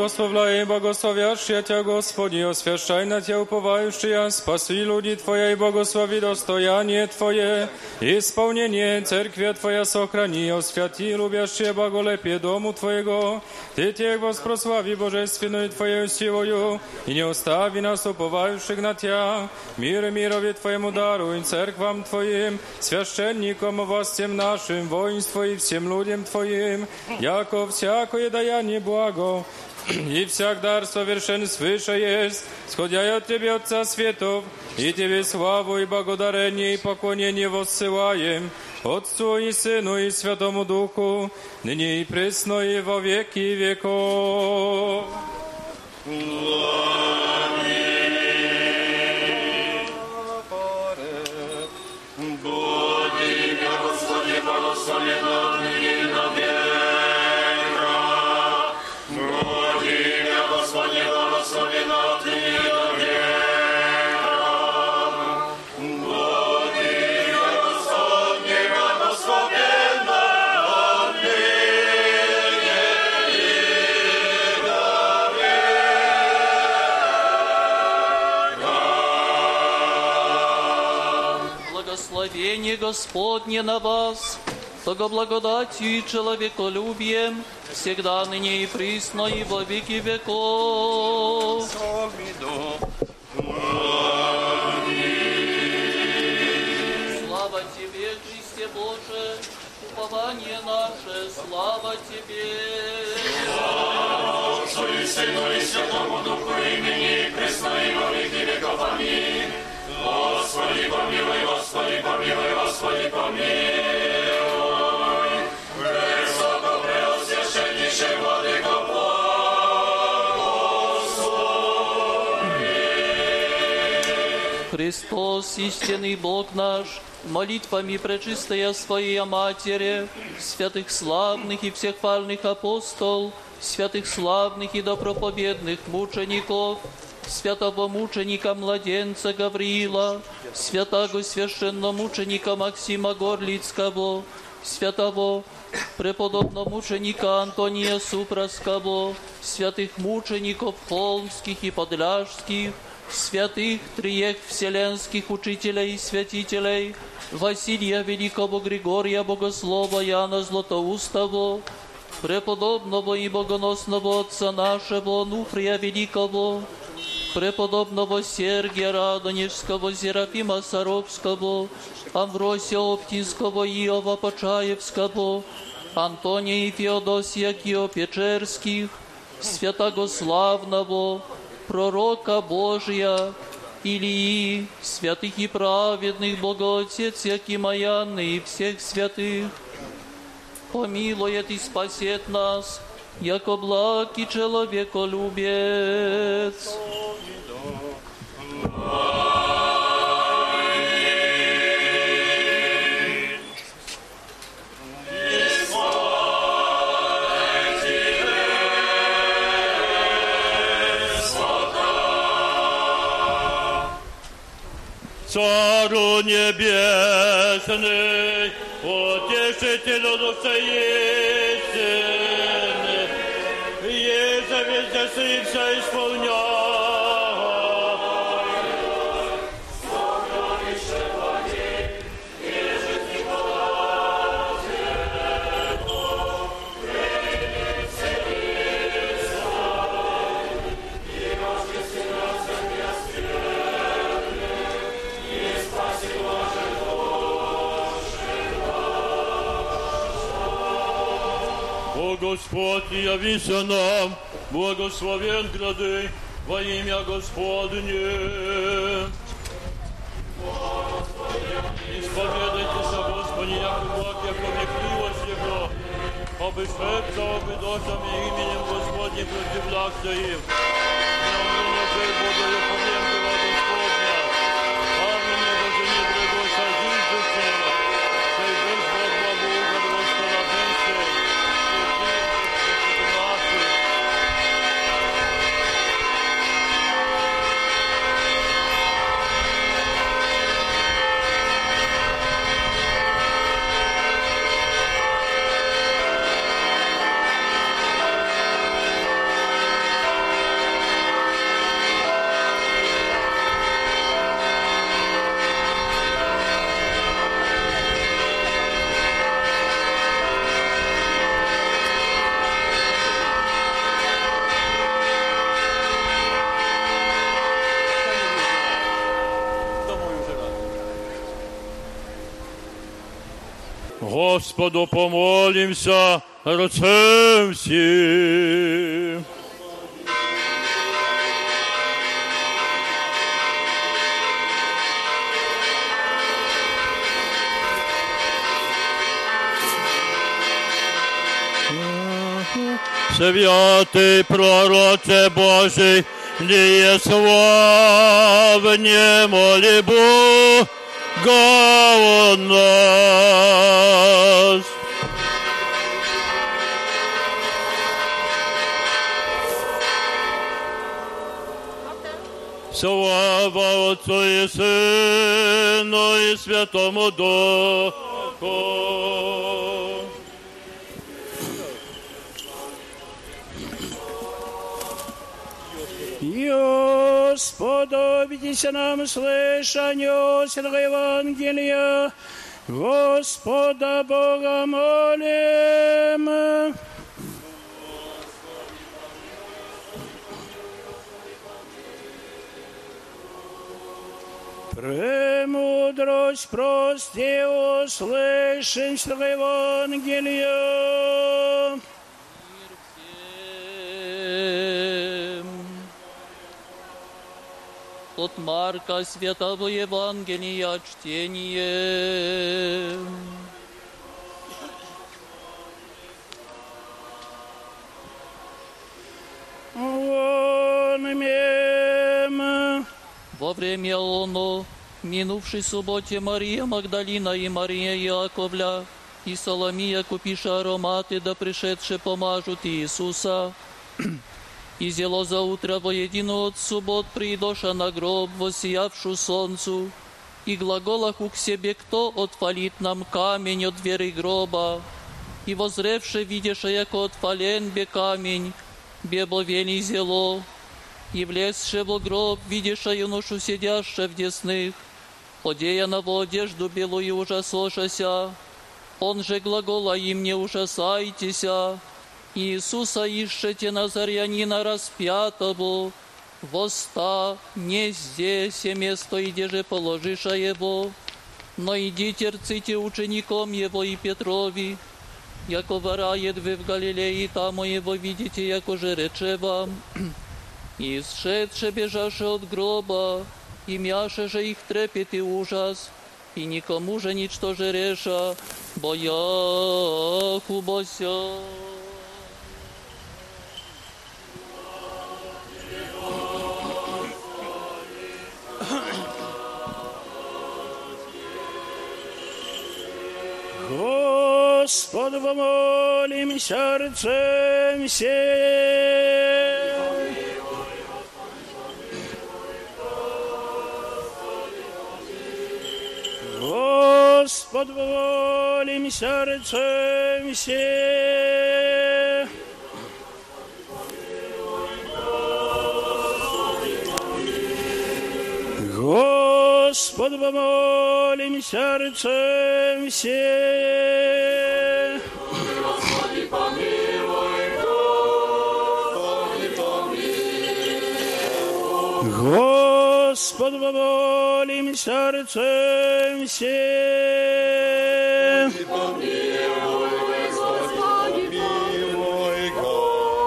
Błogosławляй i błogosławiasz ja Cię, Господи, освящай на Тебя уповающие, спаси люди Твоя и благослови достояние Твое, исполнение Церкви Твоя сохрани, освяти любящие благолепие Дому Твоего, Ты Тех воспрослави Божественную Твоею силою, и не остави нас уповающих на Тебя, мир и мирове Твоему даруй, церквам Твоим, священникам, властям нашим, воинству и всем людям Твоим, яко всякое даяние благо, и всяк дар совершен свыше есть, сходя от Тебе, Отца Светов, и Тебе славу и благодарение и поклонение воссылаем, Отцу и Сыну и Святому Духу, ныне и пресно и во веки веков. Будь Благословение Господне на вас, того благодатью и человеколюбием, всегда ныне и присно и во веки веков. Слава Тебе, Христе Боже, упование наше, слава Тебе. Отцу и Сыну и Святому Духу, имени пресно и во веки веков. Аминь. Господи, помилуй, Господи, помилуй, Господи, помилуй. Высоко преосвященнейший Владыко, Христос, истинный Бог наш, молитвами пречистая Своей Матери, святых славных и всех пальных апостол, святых славных и доброповедных мучеников, святого мученика младенца Гавриила, святого священномученика Максима Горлицкого, святого преподобного мученика Антония Супраского, святых мучеников холмских и подляжских, святых триех вселенских учителей и святителей, Василия Великого Григория Богослова Яна Златоустого, преподобного и богоносного отца нашего Нуфрия Великого, преподобного Сергия Радонежского, Серафима Саровского, Амвросия Оптинского, Иова Почаевского, Антония и Феодосия Киопечерских, Святогославного, пророка Божия, Илии, святых и праведных, Богоотец Якимаяны и всех святых, помилует и спасет нас, яко и человеколюбец. Цару небесный, утешителю души истины, еже везде сын все Господь, явися нам, благословен грады во имя Господне. Исповедайтесь о Господе, яко благ, яко векливость Его, обы шепца, обы дошами именем Господним противляться им. Не умру буду, я дела Господня. Аминь, Боже, не предойся жизнь сей Господу помолимся, рацем всем. Святый пророче Божий, не славне моли Нас. Слава Отцу и Сыну и Святому Духу. Сподобитесь нам слышанию Святого Евангелия, Господа Бога молим. Премудрость прости, услышим Святого Евангелия. От Марка Святого Евангелия чтение. Во время оно, минувшей субботе Мария Магдалина и Мария Яковля и Соломия, купиша ароматы, да пришедшие помажут Иисуса. И зело за утро воедино от суббот придоша на гроб, воссиявшу солнцу, и глаголах к себе, кто отвалит нам камень от дверей гроба, и возревше видеше, яко отвален бе камень, бе бловений зело, и влезше в гроб, видиша юношу сидяще в десных, одея на одежду белую ужасошася, он же глагола им не ужасайтеся, Иисуса ищете Назарянина распятого, воста не здесь и место, где же положиша его, но идите рците учеником его и Петрови, яко варает вы в Галилее, там его видите, яко же рече вам. И сшедше бежаше от гроба, и мяше же их трепет и ужас, и никому же ничто же реша, бояху бося. Господу помолим сердцем всем. Господу помолим сердцем всем. Господу помолим сердцем всем. Господи, помилуй, Господи, помилуй. Господу помолим сердцем всем.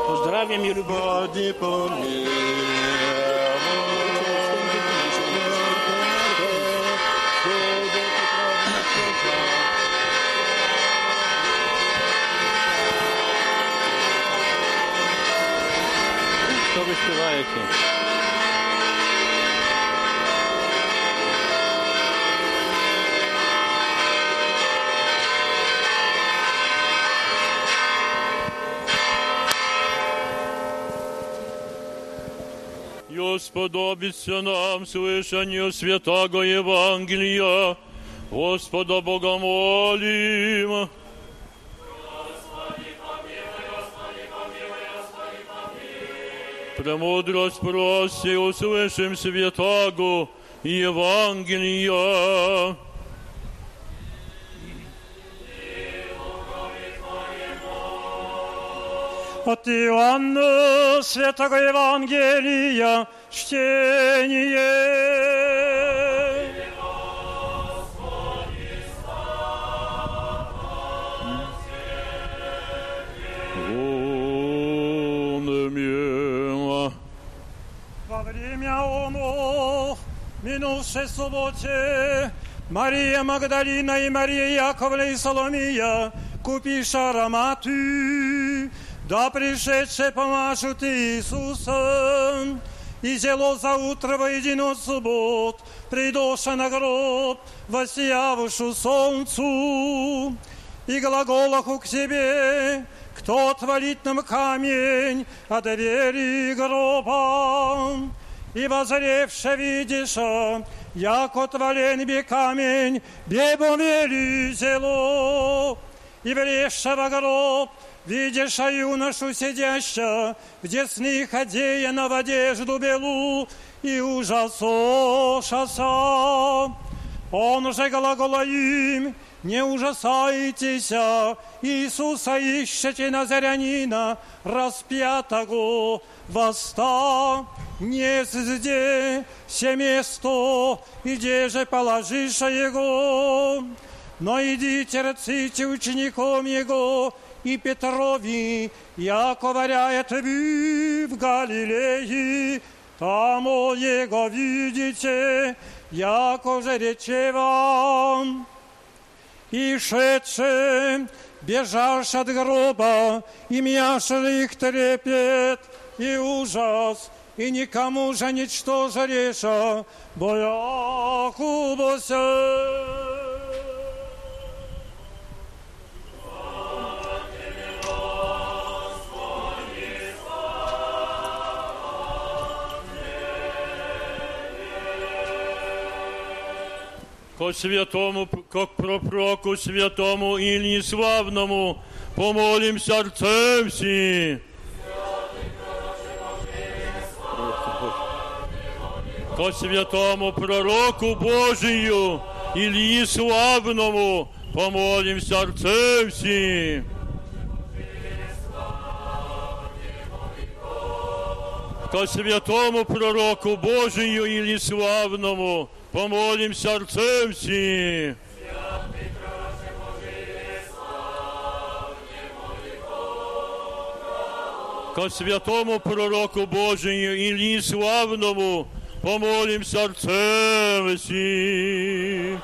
Поздравим и любовь. Що И сподобится нам слышание святого Евангелия. Господа Бога молим. Премудрость проси, услышим святаго Евангелия. От Иоанна Святого Евангелия чтение. Онемя. Во время оно, минувшей субботе, Мария Магдалина и Мария Яковлевна и Соломия, купиша ароматы, да пришедшие помажут Иисуса. И зело за утро воедино суббот, придоша на гроб, воссиявшу солнцу, и глаголаху к себе, кто отвалит нам камень от двери гроба. И возревше видишь, як отвален бе камень, бебо вели зело, и влезша во гроб, видишь юношу сидяща, в десных одеяна в одежду белу, и ужасошася. Он же глагола не ужасайтесь, Иисуса ищете Назарянина, распятого воста. Не здесь все место, где же положишь его. Но идите, рците учеником его, и Петрови, яко варяет вы в Галилеи, там его видите, яко же рече вам. И шедше, бежавши от гроба, и мяши их трепет, и ужас, и никому же ничто же реша, бояху бося. Ко святому, как пророку святому Ильи Славному, помолимся Отцем всем. ко святому пророку Божию Ильи Славному помолимся Отцем всем. Ко святому пророку Божию Ильи Славному помолимся Отцем всем. Ко святому пророку Божию Ильи Славному помолимся Отцем всем.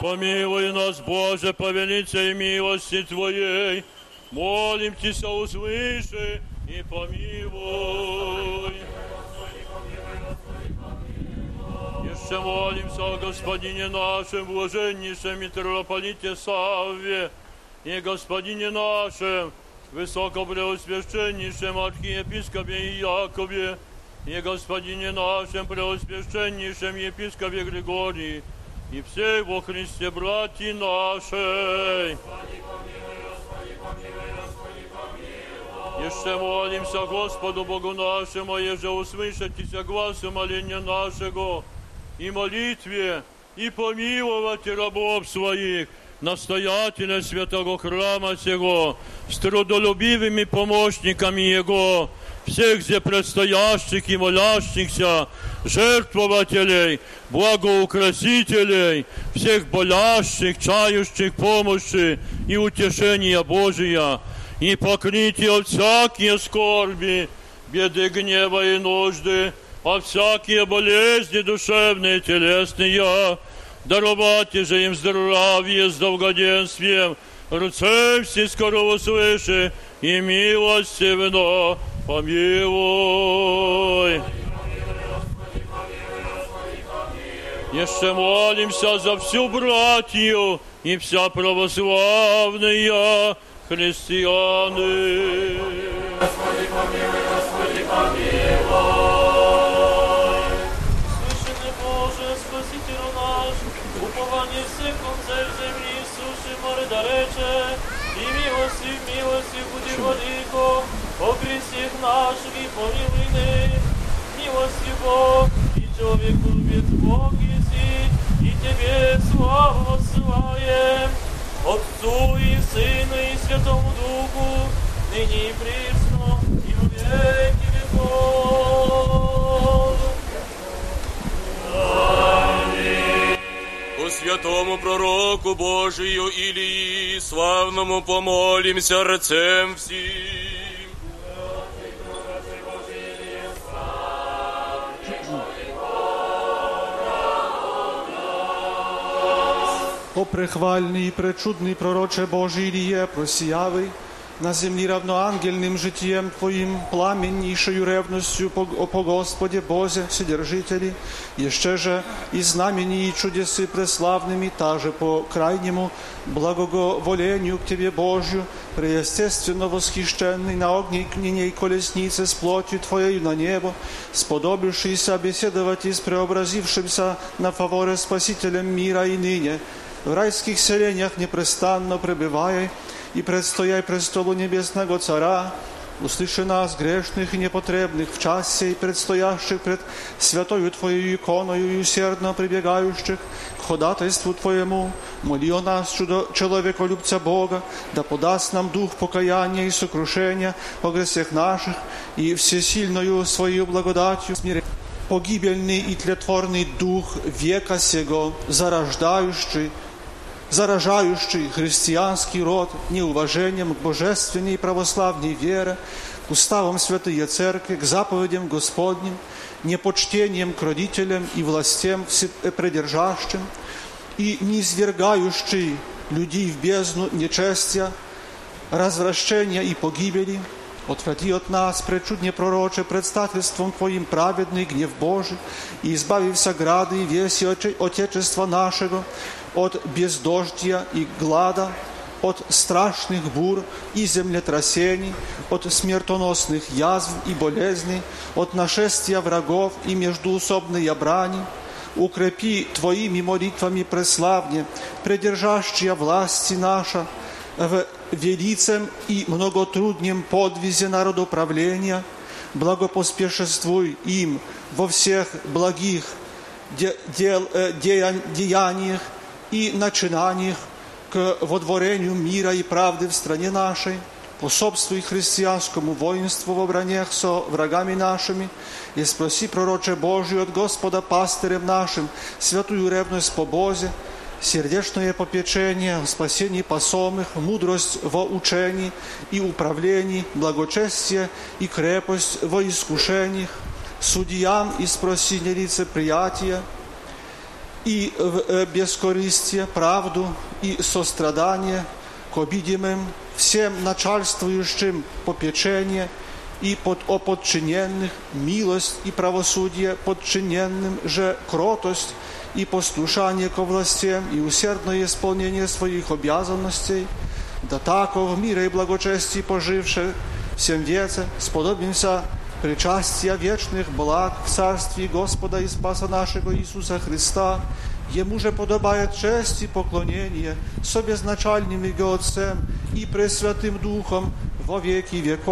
Помилуй нас, Боже, по величей милости Твоей. Молим Тебя, услыши и помилуй. Еще молимся о Господине нашем, блаженнейшем митрополите Савве, и Господине нашем, Высокопреосвященнейшем архиепископе Иакове, и Господине нашем Преосвященнейшем епископе Григории, и всей во Христе братья нашей. Еще молимся Господу Богу нашему, еже услышатися гласа моления нашего, и молитве, и помиловать рабов своих, настоятеля святого храма сего, с трудолюбивыми помощниками Его, всех здесь предстоящих и молящихся, жертвователей, благоукрасителей, всех болящих, чающих помощи и утешения Божия, и покрытие всякие скорби, беды, гнева и нужды, а всякие болезни душевные и телесные, даровати же им здравие с долгоденствием, все скоро услыши, и милостивно помилуй. Еще молимся за всю братью и вся православные христианы. Господи, помилуй, Господи, помилуй. Слышанный Боже, Спасителю наш, упование всех концев земли, суши море далече, и милости, милости буди владыко, покрестих наших и помилуй ныне, милости Бог, и человек любит Бог еси, и Тебе славу воссылаем, Отцу и Сыну и Святому Духу, ныне и присно, и во веки веков. По святому пророку Божию Илии, славному помолимся рцем всем. О прехвальный и пречудный пророче Божий Илье, просиявый на землі равноангельним житием Твоим, пламеннейшою ревностью по, Господе Бозе, Вседержителі, еще же и знамени и чудесы преславными, также по крайнему благоговолению к Тебе Божью, преестественно восхищенный на огненной колеснице с плотью Твоею на небо, сподобившийся беседовать и с преобразившимся на фаворе Спасителем мира и ныне, в райских селениях непрестанно пребывая и предстояй престолу небесного Цара, услыши нас, грешных и непотребных, в часе и предстоящих пред святою Твоей иконою и усердно прибегающих к ходатайству Твоему, моли о нас, чудо человеколюбца Бога, да подаст нам дух покаяния и сокрушения по гресях наших и всесильною Своей благодатью. Погибельный и тлетворный дух века сего, зарождающий, заражающий христианский род неуважением к божественной и православной вере, к уставам Святые Церкви, к заповедям Господним, непочтением к родителям и властям придержащим, и низвергающий людей в бездну нечестия, развращения и погибели, Отврати от нас, пречудне пророче, предстательством Твоим праведный гнев Божий, и избавився грады и веси Отечества нашего от бездождия и глада, от страшных бур и землетрясений, от смертоносных язв и болезней, от нашествия врагов и междуусобной брани. Укрепи Твоими молитвами преславне, придержащая власти наша, в велицем и многотруднем подвизе народоправления, благопоспешествуй им во всех благих де, дел, э, деян, деяниях и начинаниях к водворению мира и правды в стране нашей, пособствуй христианскому воинству в обранях со врагами нашими, и спроси, пророче Божий, от Господа пастырем нашим, святую ревность по Бозе, сердечное попечение, спасение посомых, мудрость во учении и управлении, благочестие и крепость во искушениях, судьям и спроси нелицеприятия, и в бескорыстие, правду и сострадание к обидимым, всем начальствующим попечение и под подчиненных, милость и правосудие подчиненным же кротость и послушание ко властям и усердное исполнение своих обязанностей, да тако в мире и благочестии поживше всем веце сподобимся причастия вечных благ в Царстве Господа и Спаса нашего Иисуса Христа, Ему же подобает честь и поклонение со безначальным Его Отцем и Пресвятым Духом во веки веков.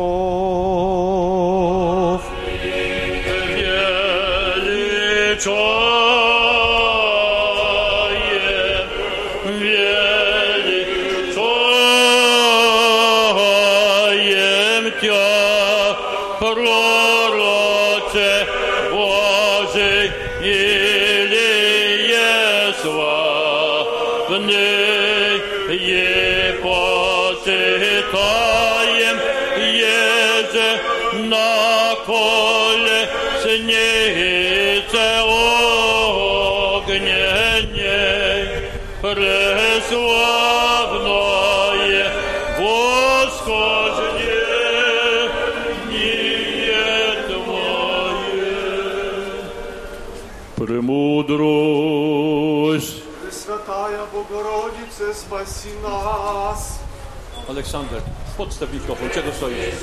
Величаем Bogorodice, spasi nas. Aleksander, podstaw mikrofon, czego stoisz?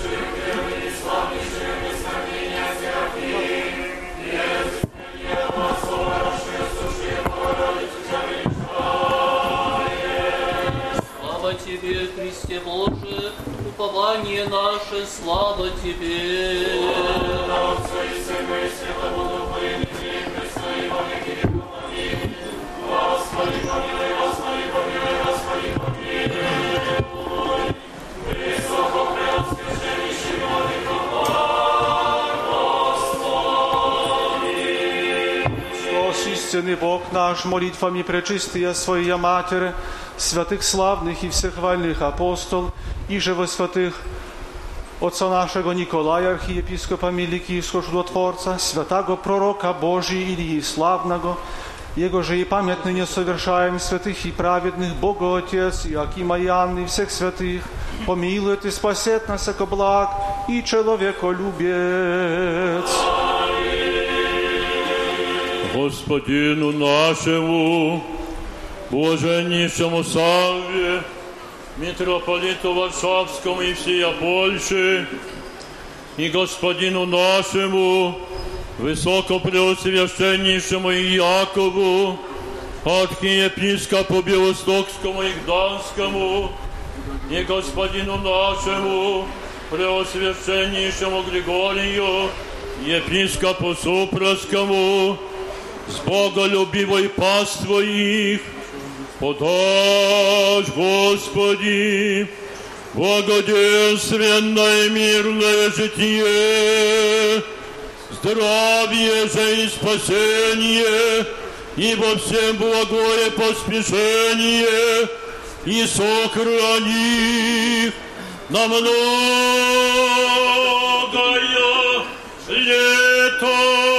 Слава Тебе, Христе Боже, упование наше, слава Тебе. Христос, истинный Бог наш, молитвами пречистия Своя Матерь, святых славных и всехвальных апостол, и же святых Отца нашего Николая, архиепископа Миликийского чудотворца, святого пророка Божия Илии Славного, Его же и память ныне совершаем святых и праведных, Бога Отец, Иакима и всех святых, помилует и спасет нас, яко благ и человеколюбец. Господину нашему, блаженнейшему Савве, митрополиту Варшавскому и всея Польши, и господину нашему, высокопреосвященнейшему Иакову, архиепископу Белостокскому и Гданскому, и господину нашему, преосвященнейшему Григорию, епископу Супроскому, с боголюбивой паствой их, подашь, Господи, благоденственное мирное житие, здравие же и спасение, и во всем благое поспешение, и сохрани на многое лето.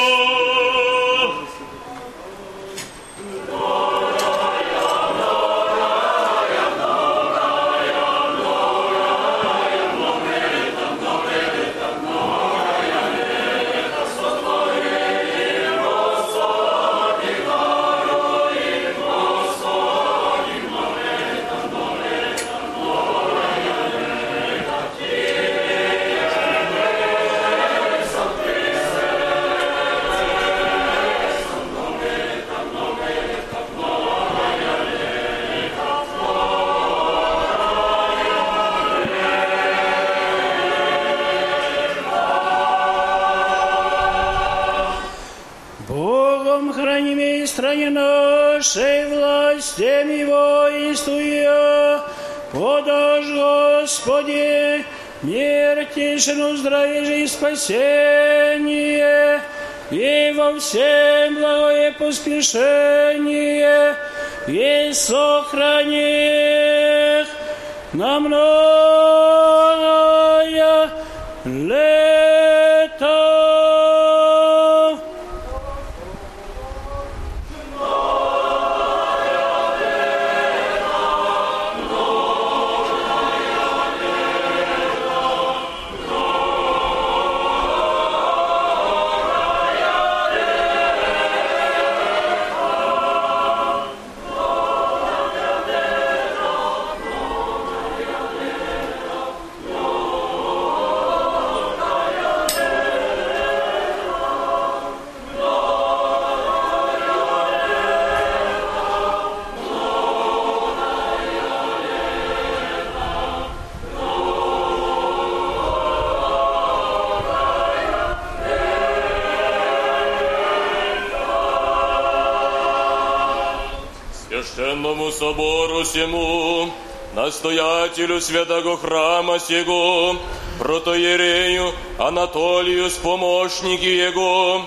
Господи, мир, тишину, здравие, жизнь, спасение, и во всем благое поспешение, и сохрани на многое настоятелю святого храма сего, протоерею Анатолию с помощники его,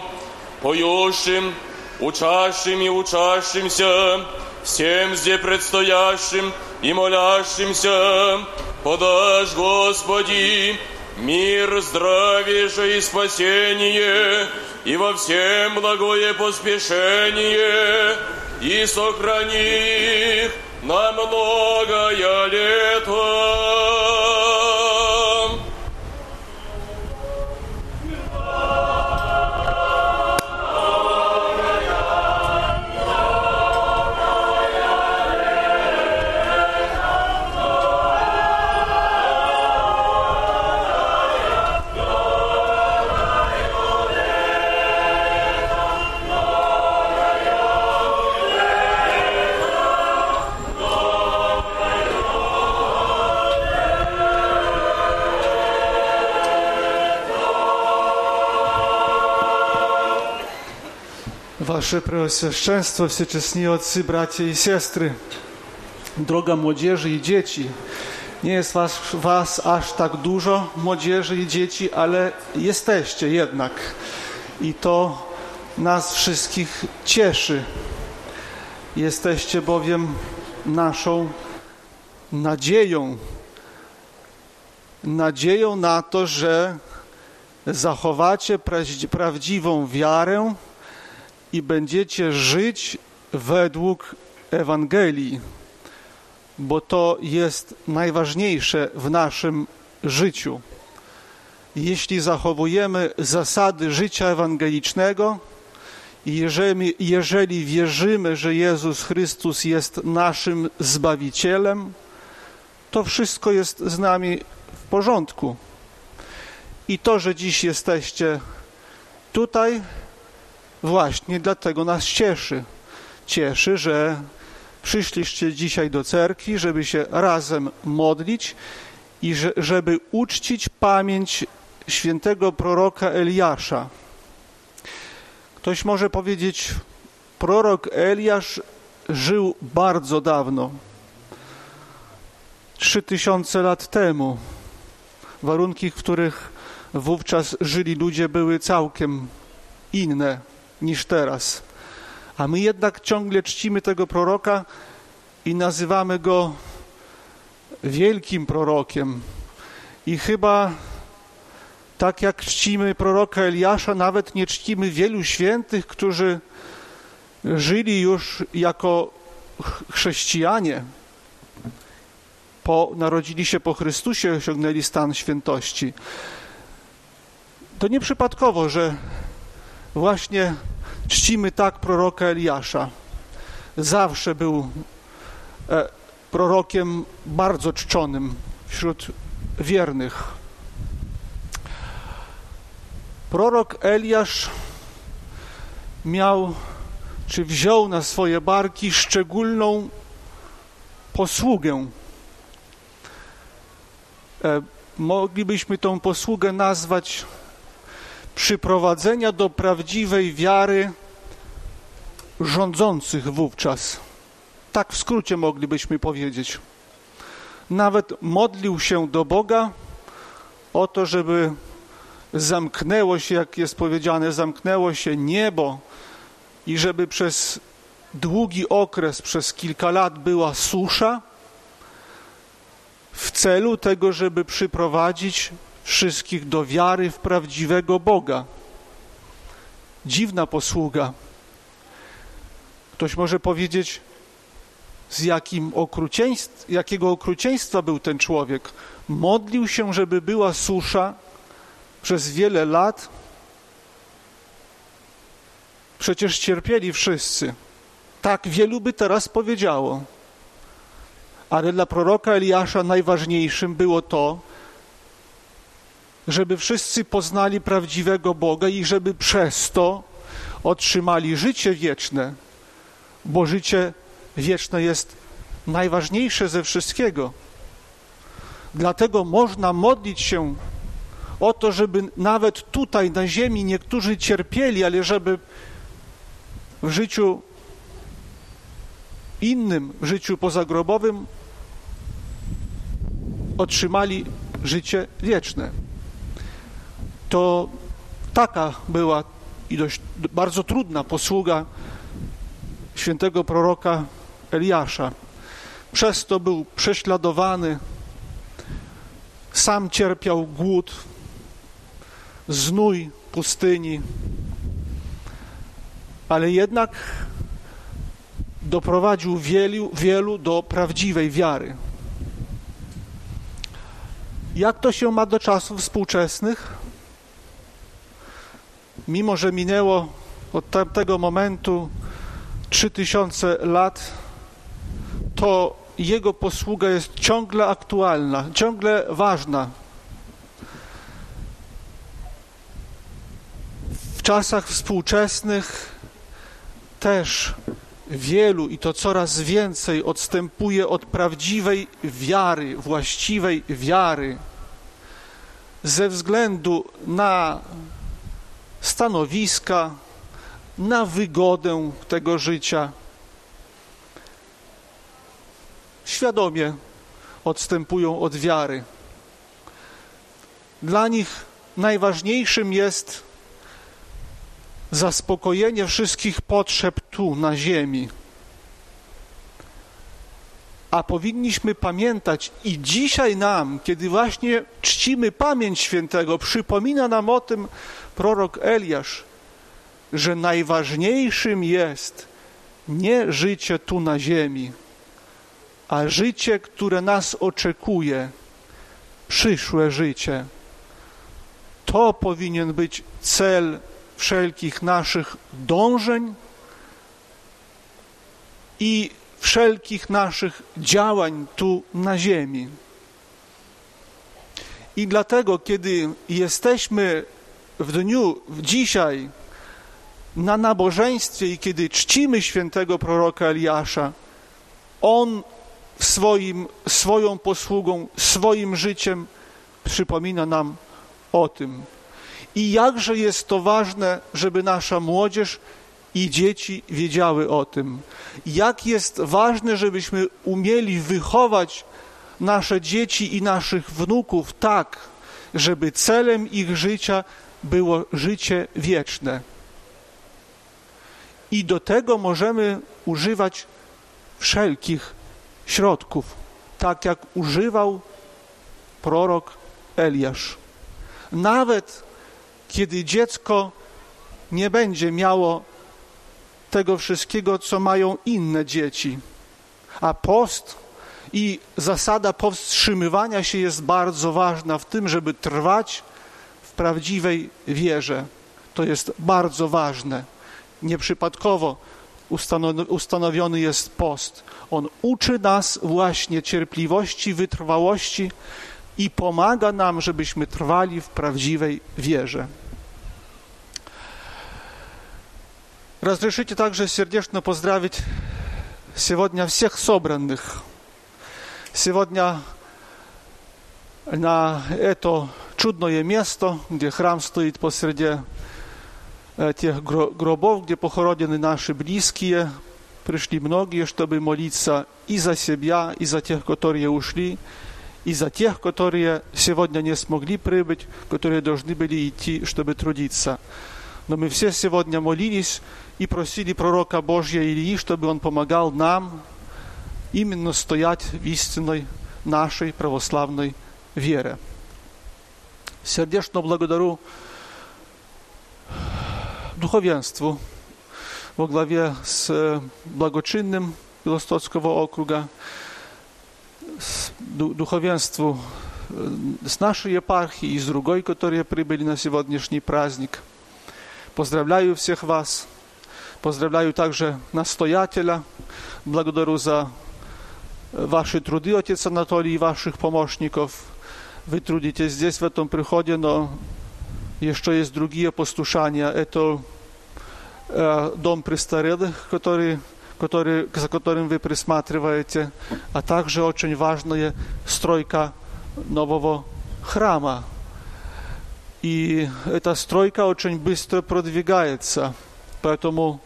поющим, учащим и учащимся, всем здесь предстоящим и молящимся, подашь, Господи, мир, здравие же и спасение, и во всем благое поспешение, и сохрани их на многое лето. Wasze Preoswященstwo, Всечестные Отцы, Братья и Сестры, droga młodzieży i dzieci, nie jest was, was aż tak dużo, młodzieży i dzieci, ale jesteście jednak. I to nas wszystkich cieszy. Jesteście bowiem naszą nadzieją. Nadzieją na to, że zachowacie praź- prawdziwą wiarę i będziecie żyć według Ewangelii, bo to jest najważniejsze w naszym życiu. Jeśli zachowujemy zasady życia ewangelicznego jeżeli, jeżeli wierzymy, że Jezus Chrystus jest naszym Zbawicielem, to wszystko jest z nami w porządku. I to, że dziś jesteście tutaj, właśnie dlatego nas cieszy. Cieszy, że przyszliście dzisiaj do cerkwi, żeby się razem modlić i że, żeby uczcić pamięć świętego proroka Eliasza. Ktoś może powiedzieć, prorok Eliasz żył bardzo dawno, trzy tysiące lat temu. Warunki, w których wówczas żyli ludzie, były całkiem inne niż teraz. A my jednak ciągle czcimy tego proroka i nazywamy go wielkim prorokiem. I chyba tak jak czcimy proroka Eliasza, nawet nie czcimy wielu świętych, którzy żyli już jako ch- chrześcijanie. Po, narodzili się po Chrystusie, osiągnęli stan świętości. To nieprzypadkowo, że właśnie czcimy tak proroka Eliasza. Zawsze był e, prorokiem bardzo czczonym wśród wiernych. Prorok Eliasz miał, czy wziął na swoje barki szczególną posługę. E, moglibyśmy tą posługę nazwać przyprowadzenia do prawdziwej wiary rządzących wówczas. Tak w skrócie moglibyśmy powiedzieć. Nawet modlił się do Boga o to, żeby zamknęło się, jak jest powiedziane, zamknęło się niebo i żeby przez długi okres, przez kilka lat była susza w celu tego, żeby przyprowadzić wszystkich do wiary w prawdziwego Boga. Dziwna posługa. Ktoś może powiedzieć, z jakim okrucieństw, jakiego okrucieństwa był ten człowiek. Modlił się, żeby była susza przez wiele lat. Przecież cierpieli wszyscy. Tak wielu by teraz powiedziało. Ale dla proroka Eliasza najważniejszym było to, żeby wszyscy poznali prawdziwego Boga i żeby przez to otrzymali życie wieczne, bo życie wieczne jest najważniejsze ze wszystkiego. Dlatego można modlić się o to, żeby nawet tutaj na ziemi niektórzy cierpieli, ale żeby w życiu innym, w życiu pozagrobowym otrzymali życie wieczne. To taka była i dość bardzo trudna posługa świętego proroka Eliasza. Przez to był prześladowany, sam cierpiał głód, znój pustyni, ale jednak doprowadził wielu, wielu do prawdziwej wiary. Jak to się ma do czasów współczesnych? Mimo, że minęło od tamtego momentu 3000 lat, to jego posługa jest ciągle aktualna, ciągle ważna. W czasach współczesnych też wielu i to coraz więcej odstępuje od prawdziwej wiary, właściwej wiary, ze względu na stanowiska, na wygodę tego życia. Świadomie odstępują od wiary. Dla nich najważniejszym jest zaspokojenie wszystkich potrzeb tu, na ziemi. A powinniśmy pamiętać i dzisiaj nam, kiedy właśnie czcimy pamięć świętego, przypomina nam o tym prorok Eliasz, że najważniejszym jest nie życie tu na ziemi, a życie, które nas oczekuje, przyszłe życie. To powinien być cel wszelkich naszych dążeń i wszelkich naszych działań tu na ziemi. I dlatego, kiedy jesteśmy w dniu, dzisiaj, na nabożeństwie i kiedy czcimy świętego proroka Eliasza, on swoim, swoją posługą, swoim życiem przypomina nam o tym. I jakże jest to ważne, żeby nasza młodzież i dzieci wiedziały o tym. Jak jest ważne, żebyśmy umieli wychować nasze dzieci i naszych wnuków tak, żeby celem ich życia było życie wieczne. I do tego możemy używać wszelkich środków, tak jak używał prorok Eliasz. Nawet kiedy dziecko nie będzie miało tego wszystkiego, co mają inne dzieci. A post i zasada powstrzymywania się jest bardzo ważna w tym, żeby trwać prawdziwej wierze. To jest bardzo ważne. Nieprzypadkowo ustanowiony jest post. On uczy nas właśnie cierpliwości, wytrwałości i pomaga nam, żebyśmy trwali w prawdziwej wierze. Разрешите также сердечно поздравить сегодня всех собранных. Сегодня на это чудное место, где храм стоит посреди э, тех гро- гробов, где похоронены наши близкие. Пришли многие, чтобы молиться и за себя, и за тех, которые ушли, и за тех, которые сегодня не смогли прибыть, которые должны были идти, чтобы трудиться. Но мы все сегодня молились и просили пророка Божья Ильи, чтобы он помогал нам именно стоять в истинной нашей православной вере. Сердечно благодарю духовенству во главе с благочинным Белостоцкого округа, с ду- духовенству э, с нашей епархии и с другой, которые прибыли на сегодняшний праздник. Поздравляю всех вас. Поздравляю также настоятеля. Благодарю за ваши труды, отец Анатолий, и ваших помощников. Вы трудитесь здесь, в этом приходе, но еще есть другие послушания. Это э, дом престарелых, который, который, за которым вы присматриваете, а также очень важная стройка нового храма. И эта стройка очень быстро продвигается, поэтому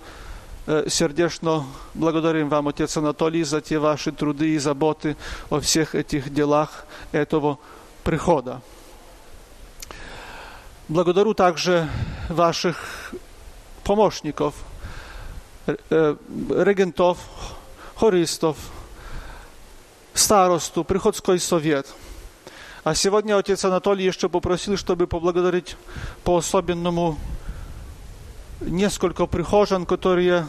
э, сердечно благодарим вам, отец Анатолий, за те ваши труды и заботы о всех этих делах этого прихода. Благодарю также ваших помощников, э, регентов, хористов, старосту, приходской совет. А сегодня отец Анатолий еще попросил, чтобы поблагодарить по-особенному несколько прихожан, которые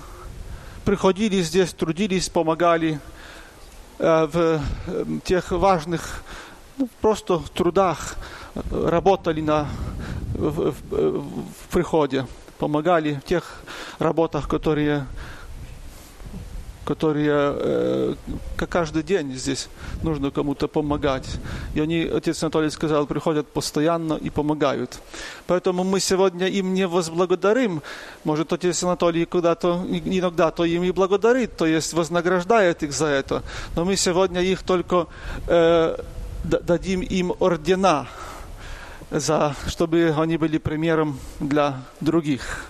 приходили здесь, трудились, помогали э, в э, тех важных ну, просто трудах, э, работали на, в, в- в приходе, помогали в тех работах, которые, которые э, каждый день здесь нужно кому-то помогать. И они, отец Анатолий сказал, приходят постоянно и помогают. Поэтому мы сегодня им не возблагодарим. Может, отец Анатолий когда-то, иногда то им и благодарит, то есть вознаграждает их за это. Но мы сегодня их только э, дадим им ордена, за, чтобы они были примером для других.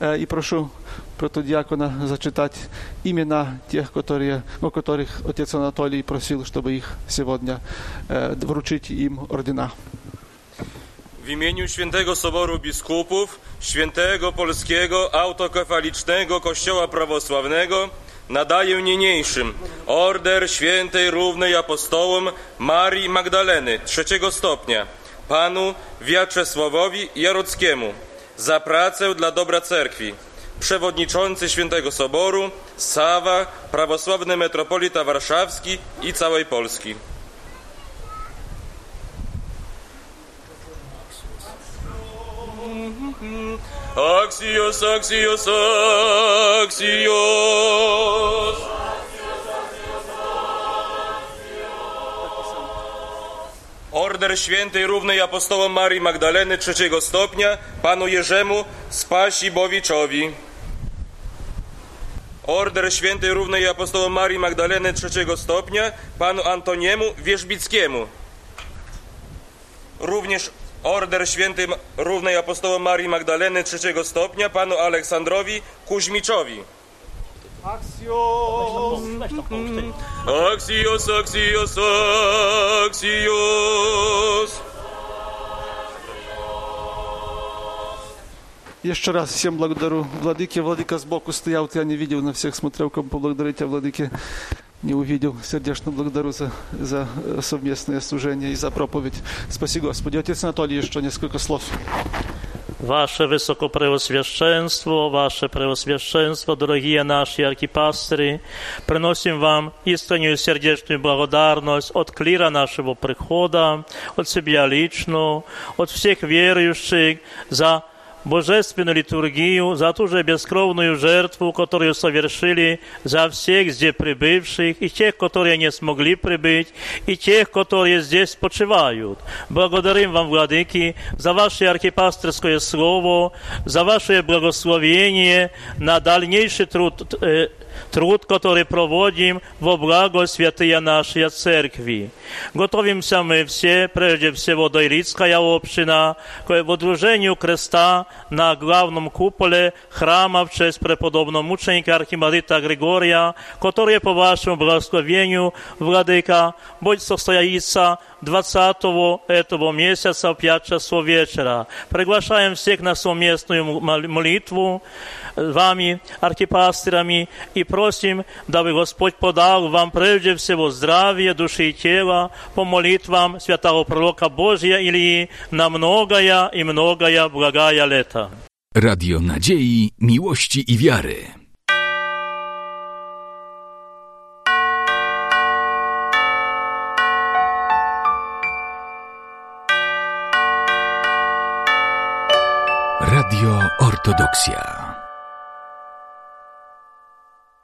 Э, И прошу протодиакона зачитать имена тех, которые, о которых отец Анатолий просил, чтобы их сегодня э, wrócić im ордена. W imieniu Świętego Soboru Biskupów, Świętego Polskiego Autokefalicznego Kościoła Prawosławnego nadaję niniejszym Order Świętej Równej Apostołom Marii Magdaleny trzeciego stopnia panu Wiaczesławowi Jarockiemu za pracę dla dobra cerkwi. Przewodniczący Świętego Soboru Sawa, prawosławny metropolita warszawski i całej Polski. Axios, axios, axios. Order Świętej Równej Apostołom Marii Magdaleny trzeciego stopnia panu Jerzemu Spasibowiczowi. Order Świętej Równej Apostołom Marii Magdaleny trzeciego stopnia panu Antoniemu Wierzbickiemu. Również Order Świętej Ma- Równej Apostołom Marii Magdaleny trzeciego stopnia panu Aleksandrowi Kuźmiczowi. Axios! Axios, axios, axios. Еще раз всем благодарю Владыке. Владыка сбоку стоял, я не видел, на всех смотрел, кому поблагодарить, а Владыке Не увидел. Сердечно благодарю за, за э, совместное служение и за проповедь. Спасибо, Господи. Отец Анатолий, еще несколько слов. Ваше Высокопреосвященство, Ваше Преосвященство, дорогие наши архипасторы, приносим вам искреннюю сердечную благодарность от клира нашего прихода, от себя лично, от всех верующих за божественную литургию, за ту же бескровную жертву, которую совершили за всех здесь прибывших, и тех, которые не смогли прибыть, и тех, которые здесь почивают. Благодарим вам, Владыки, за ваше архипасторское слово, за ваше благословение на дальнейший труд э, труд, который проводим во благо святые нашей церкви. Готовимся мы все, прежде всего, Дойрицкая община, к водружению креста на главном куполе храма в честь преподобного мученика архимандрита Григория, который по вашему благословению, Владыка, будет состояться 20 этого месяца в 5 часов вечера. Приглашаем всех на совместную молитву вами, архипасторами, и просим, дабы Господь подал вам прежде всего здравие души и тела по молитвам святого пророка Божия Илии на многое и многое благая лето. Radio Nadziei, Miłości i Wiary. Radio Ortodoksja.